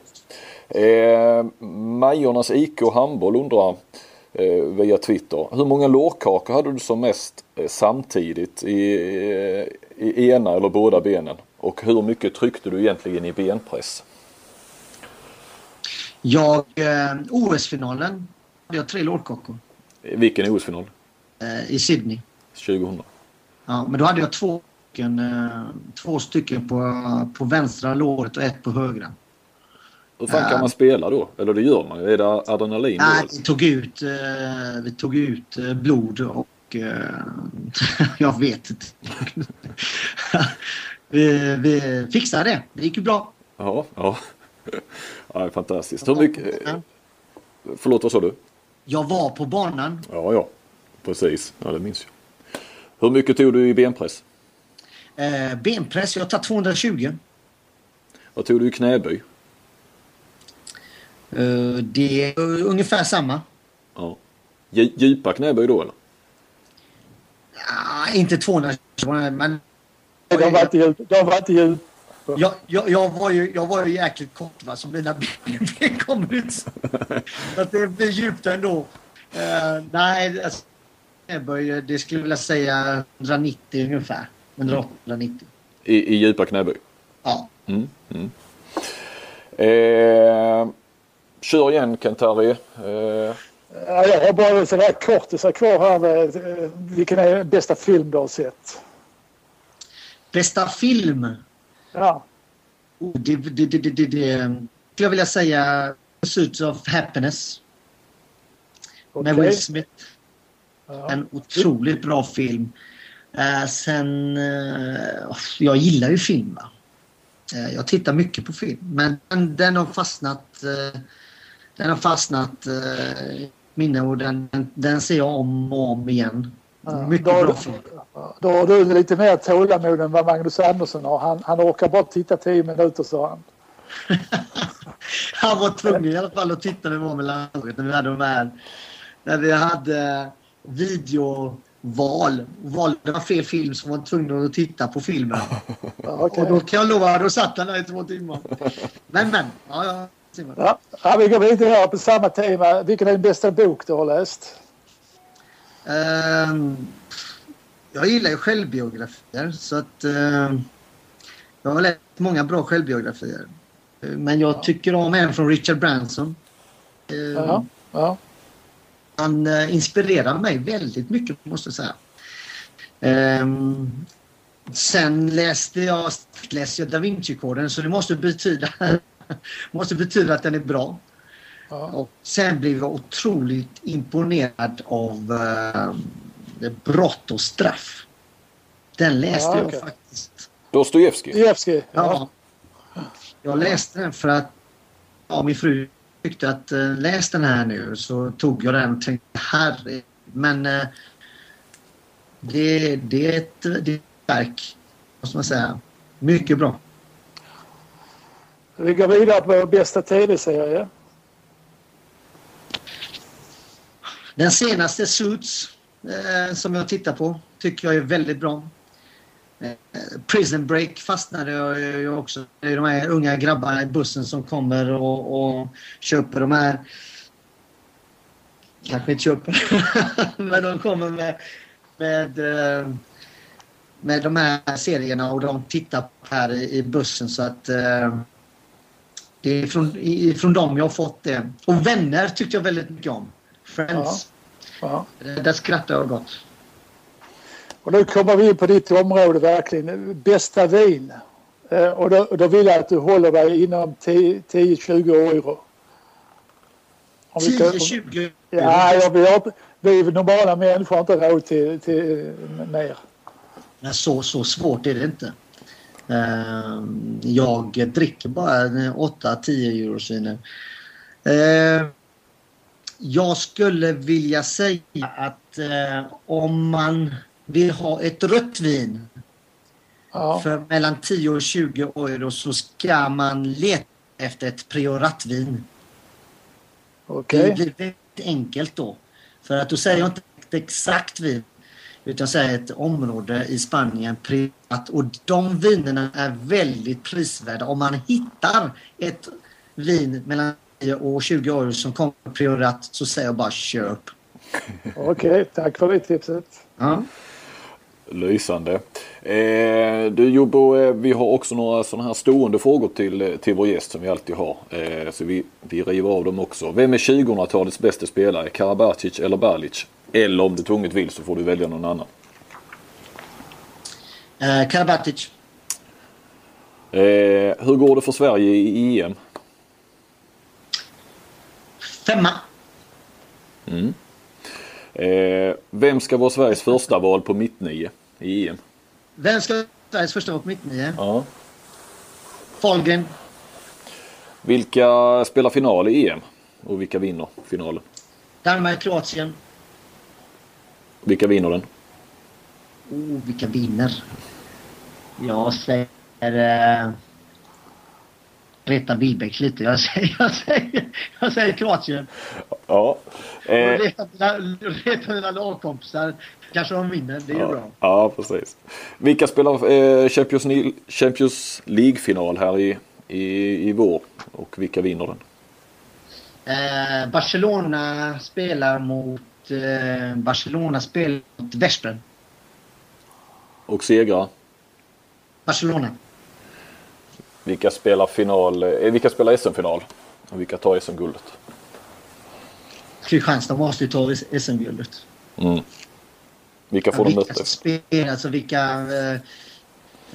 Speaker 1: Eh, Majornas IK Handboll undrar eh, via Twitter. Hur många lårkakor hade du som mest eh, samtidigt i, eh, i ena eller båda benen? Och hur mycket tryckte du egentligen i benpress?
Speaker 3: Jag, eh, OS-finalen hade jag tre lårkakor
Speaker 1: Vilken OS-final?
Speaker 3: i Sydney.
Speaker 1: 2000?
Speaker 3: Ja, men då hade jag två stycken, två stycken på, på vänstra låret och ett på högra.
Speaker 1: Hur fan kan man spela då? Eller det gör man ju. Är det adrenalin?
Speaker 3: Nej,
Speaker 1: eller?
Speaker 3: vi tog ut, eh, vi tog ut eh, blod och eh, jag vet inte. vi, vi fixade det. Det gick ju bra.
Speaker 1: Ja, ja. ja, fantastiskt. Hur mycket... Förlåt, vad sa du?
Speaker 3: Jag var på banan.
Speaker 1: Ja, ja. Precis. Ja, det minns jag. Hur mycket tog du i benpress?
Speaker 3: Eh, benpress, jag tar 220.
Speaker 1: Vad tog du i knäböj?
Speaker 3: Eh, det är ungefär samma.
Speaker 1: Ja. Dju- Djupa knäböj då eller?
Speaker 3: Ah, inte 220 men
Speaker 2: De var inte djup. De var inte djup.
Speaker 3: jag, jag, jag, var ju, jag var ju jäkligt kort va, så mina ben kommer ut. Så att det blir djupt ändå. Uh, nej, alltså, knäböj, det skulle jag vilja säga 190 ungefär. 180-190.
Speaker 1: I, I djupa knäböj?
Speaker 3: Ja.
Speaker 1: Mm. Mm. Eh, kör igen Kent-Harry. Eh,
Speaker 2: Ja, jag har bara sådär kortisar kvar här. Med, eh, vilken är den bästa film du har sett?
Speaker 3: Bästa film?
Speaker 2: Ja.
Speaker 3: Oh, det, det, det, det, det, det skulle jag vilja säga Pursuit of Happiness. Med
Speaker 2: okej.
Speaker 3: Will Smith.
Speaker 2: Ja.
Speaker 3: En otroligt bra film. Eh, sen, eh, jag gillar ju film. Va? Eh, jag tittar mycket på film. Men den, den har fastnat. Eh, den har fastnat eh, minne och den, den, ser jag om och om igen.
Speaker 2: Ja,
Speaker 3: Mycket
Speaker 2: då-
Speaker 3: bra film.
Speaker 2: Då har du lite mer tålamod än vad Magnus Andersson har. Han, han orkar bara titta 10 minuter sa han.
Speaker 3: Han var tvungen i alla fall att titta när vi var med landslaget. När vi hade de här... När vi hade videoval. Valde man fel film så var man tvungen att titta på filmen.
Speaker 2: Okej.
Speaker 3: Och då kan jag lova, då satt han där i två timmar. Men men. Ja, ja. Simon.
Speaker 2: Ja, ja, vi går vidare på samma tema. Vilken är den bästa bok du har läst?
Speaker 3: Ehm, jag gillar ju självbiografier så att ehm, jag har läst många bra självbiografier. Men jag tycker om en från Richard Branson. Ehm,
Speaker 2: Ja, ja.
Speaker 3: Han eh, inspirerar mig väldigt mycket måste jag säga. Sen läste jag, läste jag Da Vinci-koden så det måste betyda, måste betyda att den är bra.
Speaker 2: ja.
Speaker 3: Och sen blev jag otroligt imponerad av eh, Brott och straff. Den läste
Speaker 2: Ja,
Speaker 3: jag
Speaker 2: okej.
Speaker 3: faktiskt.
Speaker 1: Dostojevskij.
Speaker 2: Jevskij,
Speaker 3: Ja.
Speaker 2: ja.
Speaker 3: Jag läste den för att ja, min fru tyckte att eh, läs den här nu. Så tog jag den och tänkte herre. Men eh, det, det är ett, det är ett verk. Måste man säga. Mycket bra.
Speaker 2: Vi går vidare på bästa tv-serie.
Speaker 3: Den senaste Suits eh, som jag tittar på tycker jag är väldigt bra. Eh, Prison Break fastnade jag ju också. Det är de här unga grabbarna i bussen som kommer och, och köper de här... Kanske inte köper, men de kommer med, med, eh, med de här serierna och de tittar på här i, i bussen så att eh, det är från, från dem jag har fått det. Och Vänner tyckte jag väldigt mycket om. Friends.
Speaker 2: Ja.
Speaker 3: Eh, Där skrattar jag gott.
Speaker 2: Och nu kommer vi in på ditt område verkligen. Bästa vin. Eh, Och då, då vill jag att du håller dig inom 10-20 euro. Om vi ska-
Speaker 3: 10-20
Speaker 2: Ja, jag, vi, vi normala människor har inte råd till, till mer.
Speaker 3: Men så, så svårt är det inte. Eh, Jag dricker bara 8-10 eurosviner. Eh, Jag skulle vilja säga att eh, om man vill ha ett rött vin
Speaker 2: Ja,
Speaker 3: för mellan 10 och 20 euro så ska man leta efter ett prioratvin.
Speaker 2: okej.
Speaker 3: Det blir väldigt enkelt då. För att då säger jag inte exakt vin. Utan jag säger ett område i Spanien privat. Och de vinerna är väldigt prisvärda. Om man hittar ett vin mellan 10 och 20 euro som kommer priorat så säger jag bara köp.
Speaker 2: Okej, tack för det tipset.
Speaker 3: Ja.
Speaker 1: Lysande. Eh, du Jobbo, eh, vi har också några sådana här stående frågor till, eh, till vår gäst som vi alltid har. Eh, så vi, vi river av dem också. Vem är 2000-talets bästa spelare? Karabatic eller Balic? Eller om du tvunget vill så får du välja någon annan.
Speaker 3: Eh, Karabatic.
Speaker 1: Eh, hur går det för Sverige i EM?
Speaker 3: Femma.
Speaker 1: Mm. Eh, vem ska vara Sveriges första val på mittnio i EM?
Speaker 3: Vem ska vara Sveriges första vara på mittnio?
Speaker 1: Ja.
Speaker 3: Fahlgren.
Speaker 1: Vilka spelar final i EM? Och vilka vinner finalen?
Speaker 3: Danmark, Kroatien.
Speaker 1: Vilka vinner den?
Speaker 3: Oh, vilka vinner? Jag säger... Eh, reta Wilbäck lite. Jag säger, jag säger, jag säger Kroatien.
Speaker 1: Ja. Eh,
Speaker 3: Reta mina, reta mina lagkompisar. Kanske de vinner. Det är
Speaker 1: ja,
Speaker 3: bra.
Speaker 1: ja, precis. Vilka spelar eh, Champions, Champions League-final här i, i, i vår? Och vilka vinner den?
Speaker 3: Eh, Barcelona spelar mot... Eh, Barcelona spelar mot Veszprem.
Speaker 1: Och segrar?
Speaker 3: Barcelona.
Speaker 1: Vilka spelar final? Eh, vilka spelar SM-final? Och vilka tar SM-guldet?
Speaker 3: Kristianstad måste ju ta SM-guldet.
Speaker 1: Mm. Vilka får de
Speaker 3: vilka
Speaker 1: möta?
Speaker 3: spel, alltså vilka... Eh,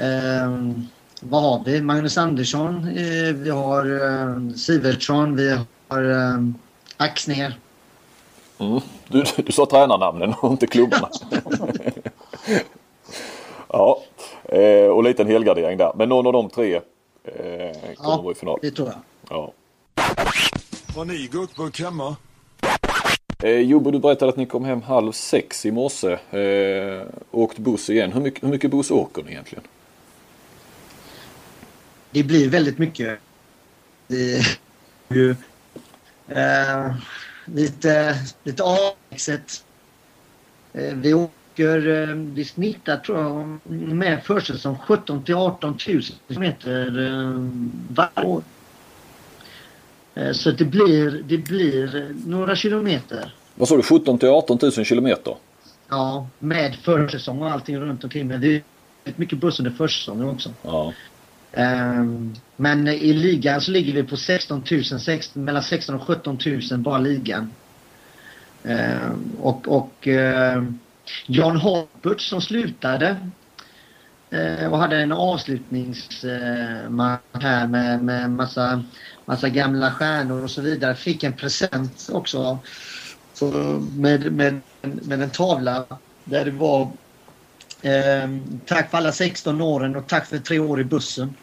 Speaker 3: eh, vad har vi? Magnus Andersson, eh, vi har eh, Sivertsson, vi har eh, Axner.
Speaker 1: Mm. Du, du sa tränarnamnen och inte klubbarna. ja, eh, och lite en helgardering där. Men någon av de tre eh, kommer
Speaker 3: Ja.
Speaker 1: vara i final.
Speaker 3: Det tror jag.
Speaker 1: Ja.
Speaker 4: Har ni gurkburk hemma?
Speaker 1: Eh, Jobbo, du berättade att ni kom hem halv sex i morse. Eh, åkt buss igen. Hur mycket, hur mycket buss åker ni egentligen?
Speaker 3: Det blir väldigt mycket. Det är ju eh, lite, lite avlägset. Eh, vi åker, eh, vi snittar tror jag med försäsong 17 till 18 000 kilometer eh, varje år. Eh, så det blir, det blir några kilometer.
Speaker 1: Vad sa du? 17 till 18 000 kilometer?
Speaker 3: Ja, med försäsong och allting runt omkring. Men det är mycket buss under försäsongen också.
Speaker 1: Ja.
Speaker 3: Ehm, men i ligan så ligger vi på 16 000, 16, mellan 16 och 17 000 bara ligan. Ehm, och, och ehm, John Harbert som slutade eh, och hade en avslutningsmatch här med, med massa, massa gamla stjärnor och så vidare. Fick en present också med, med, med en tavla Där det var eh, tack för alla 16 åren och tack för tre år i bussen.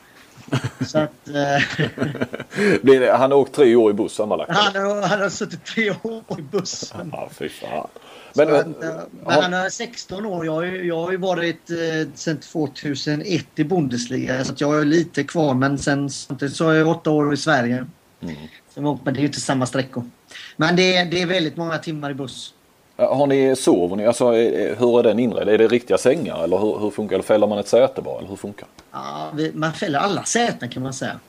Speaker 3: Så att, eh,
Speaker 1: Han har åkt tre år i buss sammanlagt.
Speaker 3: han, har, han har suttit tre år i bussen.
Speaker 1: Ja, fy fan.
Speaker 3: Men,
Speaker 1: Men,
Speaker 3: att, eh, men han är 16 år. Jag, har ju- jag har ju varit eh, sedan 2001 i Bundesliga så jag har lite kvar men sen samtidigt så har jag åtta år i Sverige.
Speaker 1: Mm.
Speaker 3: Så, men det är ju inte samma sträckor. Men det, är- det är väldigt många timmar i buss.
Speaker 1: Eh, har ni, sover ni? Alltså, eh, eh, hur är den inredd? Är det riktiga sängar eller hur, hur funkar Eller fäller man ett säte bara? Eller hur funkar
Speaker 3: Ja, vi, man fäller alla säten kan man säga.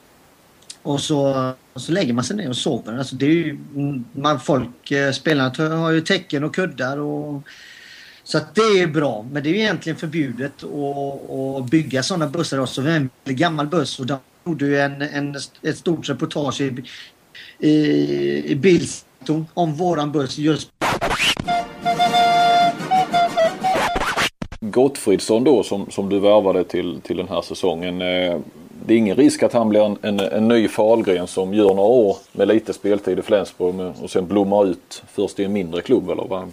Speaker 3: Och så, och så lägger man sig ner och sover. Alltså det är ju, mm, man, folk, spelarna har ju täcken och kuddar. Och, så att det är bra. Men det är ju egentligen förbjudet att, bygga sådana bussar också. Vi har en gammal buss och de gjorde ju en, en, ett stort reportage i, i, i Bildston om våran buss just
Speaker 1: Gottfridsson då som, som du värvade till, till den här säsongen. Eh, det är ingen risk att han blir en, en, en ny Fahlgren som gör några år med lite speltid i Flensburg och sen blommar ut först i en mindre klubb eller vad?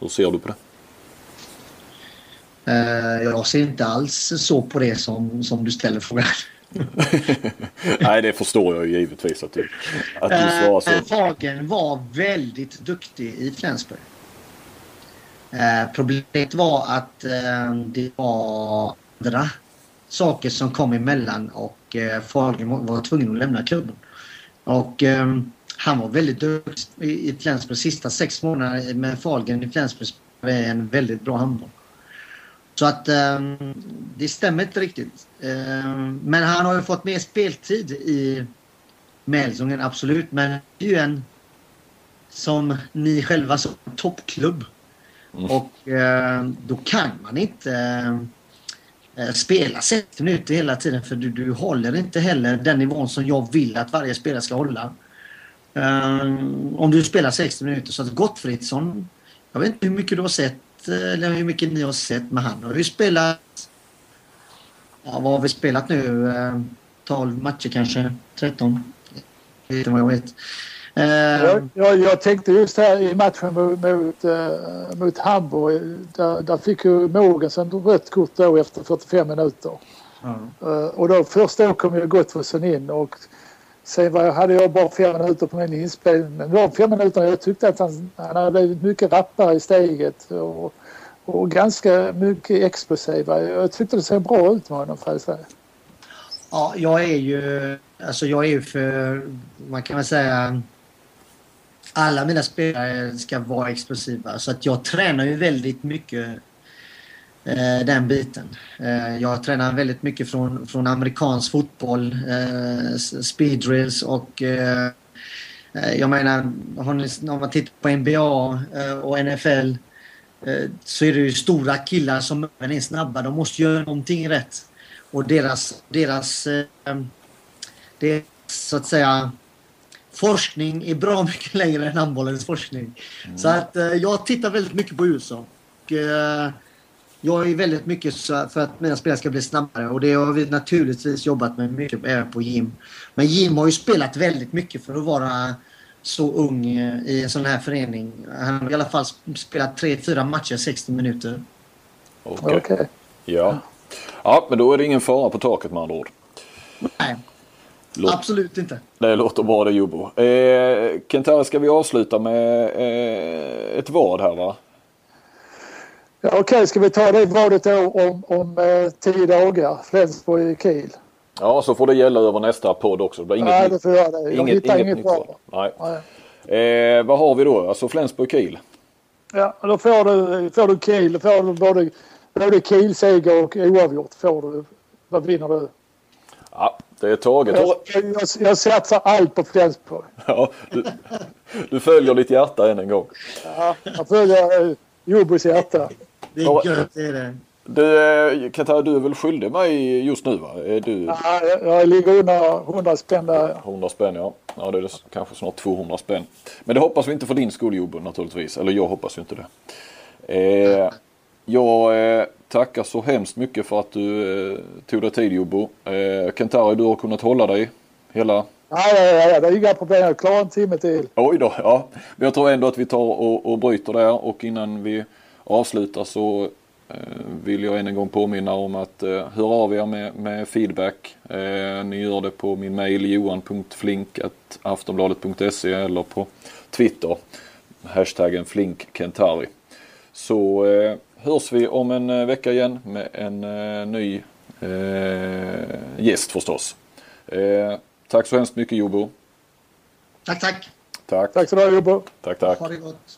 Speaker 1: Hur ser du på det?
Speaker 3: Eh, jag ser inte alls så på det som, som du ställer frågan.
Speaker 1: Nej det förstår jag ju givetvis att du, att du svarar så.
Speaker 3: Eh, Fagen var väldigt duktig i Flensburg. Eh, problemet var att eh, det var andra saker som kom emellan och eh, Fagen var- tvungen att lämna klubben. Och eh, han var väldigt duktig i, Flensburg. Sista sex månaderna eh, med Fahlgren i Flensburg spelade en väldigt bra handboll. Så att eh, det stämmer inte riktigt. Eh, men han har ju fått mer speltid i Mälsungen, absolut. Men det är ju en som ni själva sa, toppklubb.
Speaker 1: Mm.
Speaker 3: Och eh, då kan man inte eh, spela 60 minuter hela tiden för du, du håller inte heller den nivån som jag vill att varje spelare ska hålla. Eh, om du spelar 60 minuter så att Gottfridsson, jag vet inte hur mycket du har sett eh, eller hur mycket ni har sett men han har ju spelat Ja, vad har vi spelat nu? Eh, 12 matcher kanske? 13? Jag vet inte vad jag vet. Eh,
Speaker 2: Jag, jag, jag tänkte just här i matchen mot, mot, eh, mot Hamburg. Där, där fick ju Mogensen rött kort då efter 45 minuter. Eh, och då först då kom ju Gottfridsson in och sen var, hade jag bara fem minuter på min inspelning. Men de fem minuterna jag tyckte att han, han hade blivit mycket rappare i steget och, och ganska mycket explosiva. Jag tyckte det såg bra ut med honom får jag säga.
Speaker 3: ja, jag är ju... Alltså jag är ju för... Man kan väl säga... Alla mina spelare ska vara explosiva. Så att jag tränar ju väldigt mycket eh, den biten. Eh, jag tränar väldigt mycket från, från amerikansk fotboll, eh, speedrills speed drills och eh, eh, jag menar, har ni, om man tittar på NBA eh, och NFL eh, så är det ju stora killar som även är snabba. De måste göra någonting rätt. Och deras, deras, eh, deras så att säga forskning är bra mycket längre än handbollens forskning. Så att eh, jag tittar väldigt mycket på USA. Och, eh, jag är väldigt mycket så för att mina spelare ska bli snabbare och det har vi naturligtvis jobbat med mycket även på Jim. Men Jim har ju spelat väldigt mycket för att vara så ung eh, i en sån här förening. Han har i alla fall spelat 3-4 matcher 60 minuter.
Speaker 1: Okej.
Speaker 2: Okej.
Speaker 1: Ja. ja, men då är det ingen fara på taket med andra ord.
Speaker 3: Nej,
Speaker 1: Låt,
Speaker 3: absolut inte.
Speaker 1: det låter bra det Jobbo. Eh, Kentare, ska vi avsluta med eh, ett vad här va?
Speaker 2: Ja, Okej, ska vi ta det vadet då om, om eh, tio dagar? Flensburg i Kiel.
Speaker 1: Ja, så får det gälla över nästa podd också. Det blir inget,
Speaker 2: Nej, det får göra det. Jag
Speaker 1: inget,
Speaker 2: hittar
Speaker 1: inget,
Speaker 2: inget
Speaker 1: nytt
Speaker 2: bra.
Speaker 1: Nej.
Speaker 2: Nej.
Speaker 1: Eh, vad har vi då? Alltså Flensburg-Kiel?
Speaker 2: Ja, då får du, får du Kiel. Då får du både, både Kiel-seger och oavgjort. Får du. Vad vinner du?
Speaker 1: Ja, det är taget.
Speaker 2: Jag, jag, jag satsar allt på Flensburg.
Speaker 1: Ja, du, du följer ditt hjärta än en gång.
Speaker 2: Ja, jag följer eh, Jobbos hjärta.
Speaker 3: Det är gött, det är det.
Speaker 1: Du, eh, du är väl skyldig mig just nu va? Är du
Speaker 2: Ja, jag, jag ligger under 100 spänn där.
Speaker 1: 100 spänn ja. Ja det är kanske snart 200 spänn. Men det hoppas vi inte för din skull Jobbo naturligtvis. Eller jag hoppas ju inte det. Eh, jag eh, tackar så hemskt mycket för att du eh, tog dig tid Jobbo. Eh, Kentari du har kunnat hålla dig hela
Speaker 2: ja, ja, ja, det är inga problem. Jag klarar en timme till.
Speaker 1: Oj då, ja. Men jag tror ändå att vi tar och, och bryter där och innan vi avsluta så vill jag än en gång påminna om att eh, höra av er med, med feedback. Eh, ni gör det på min mail johan.flink.aftonbladet.se eller på Twitter. Hashtaggen flinkkentari. Så eh, hörs vi om en eh, vecka igen med en eh, ny eh, gäst förstås. Eh, tack så hemskt mycket Jobo.
Speaker 3: Tack, tack.
Speaker 1: Tack.
Speaker 2: Tack så du ha Jobbo.
Speaker 1: Tack, tack.
Speaker 3: Ha det gott.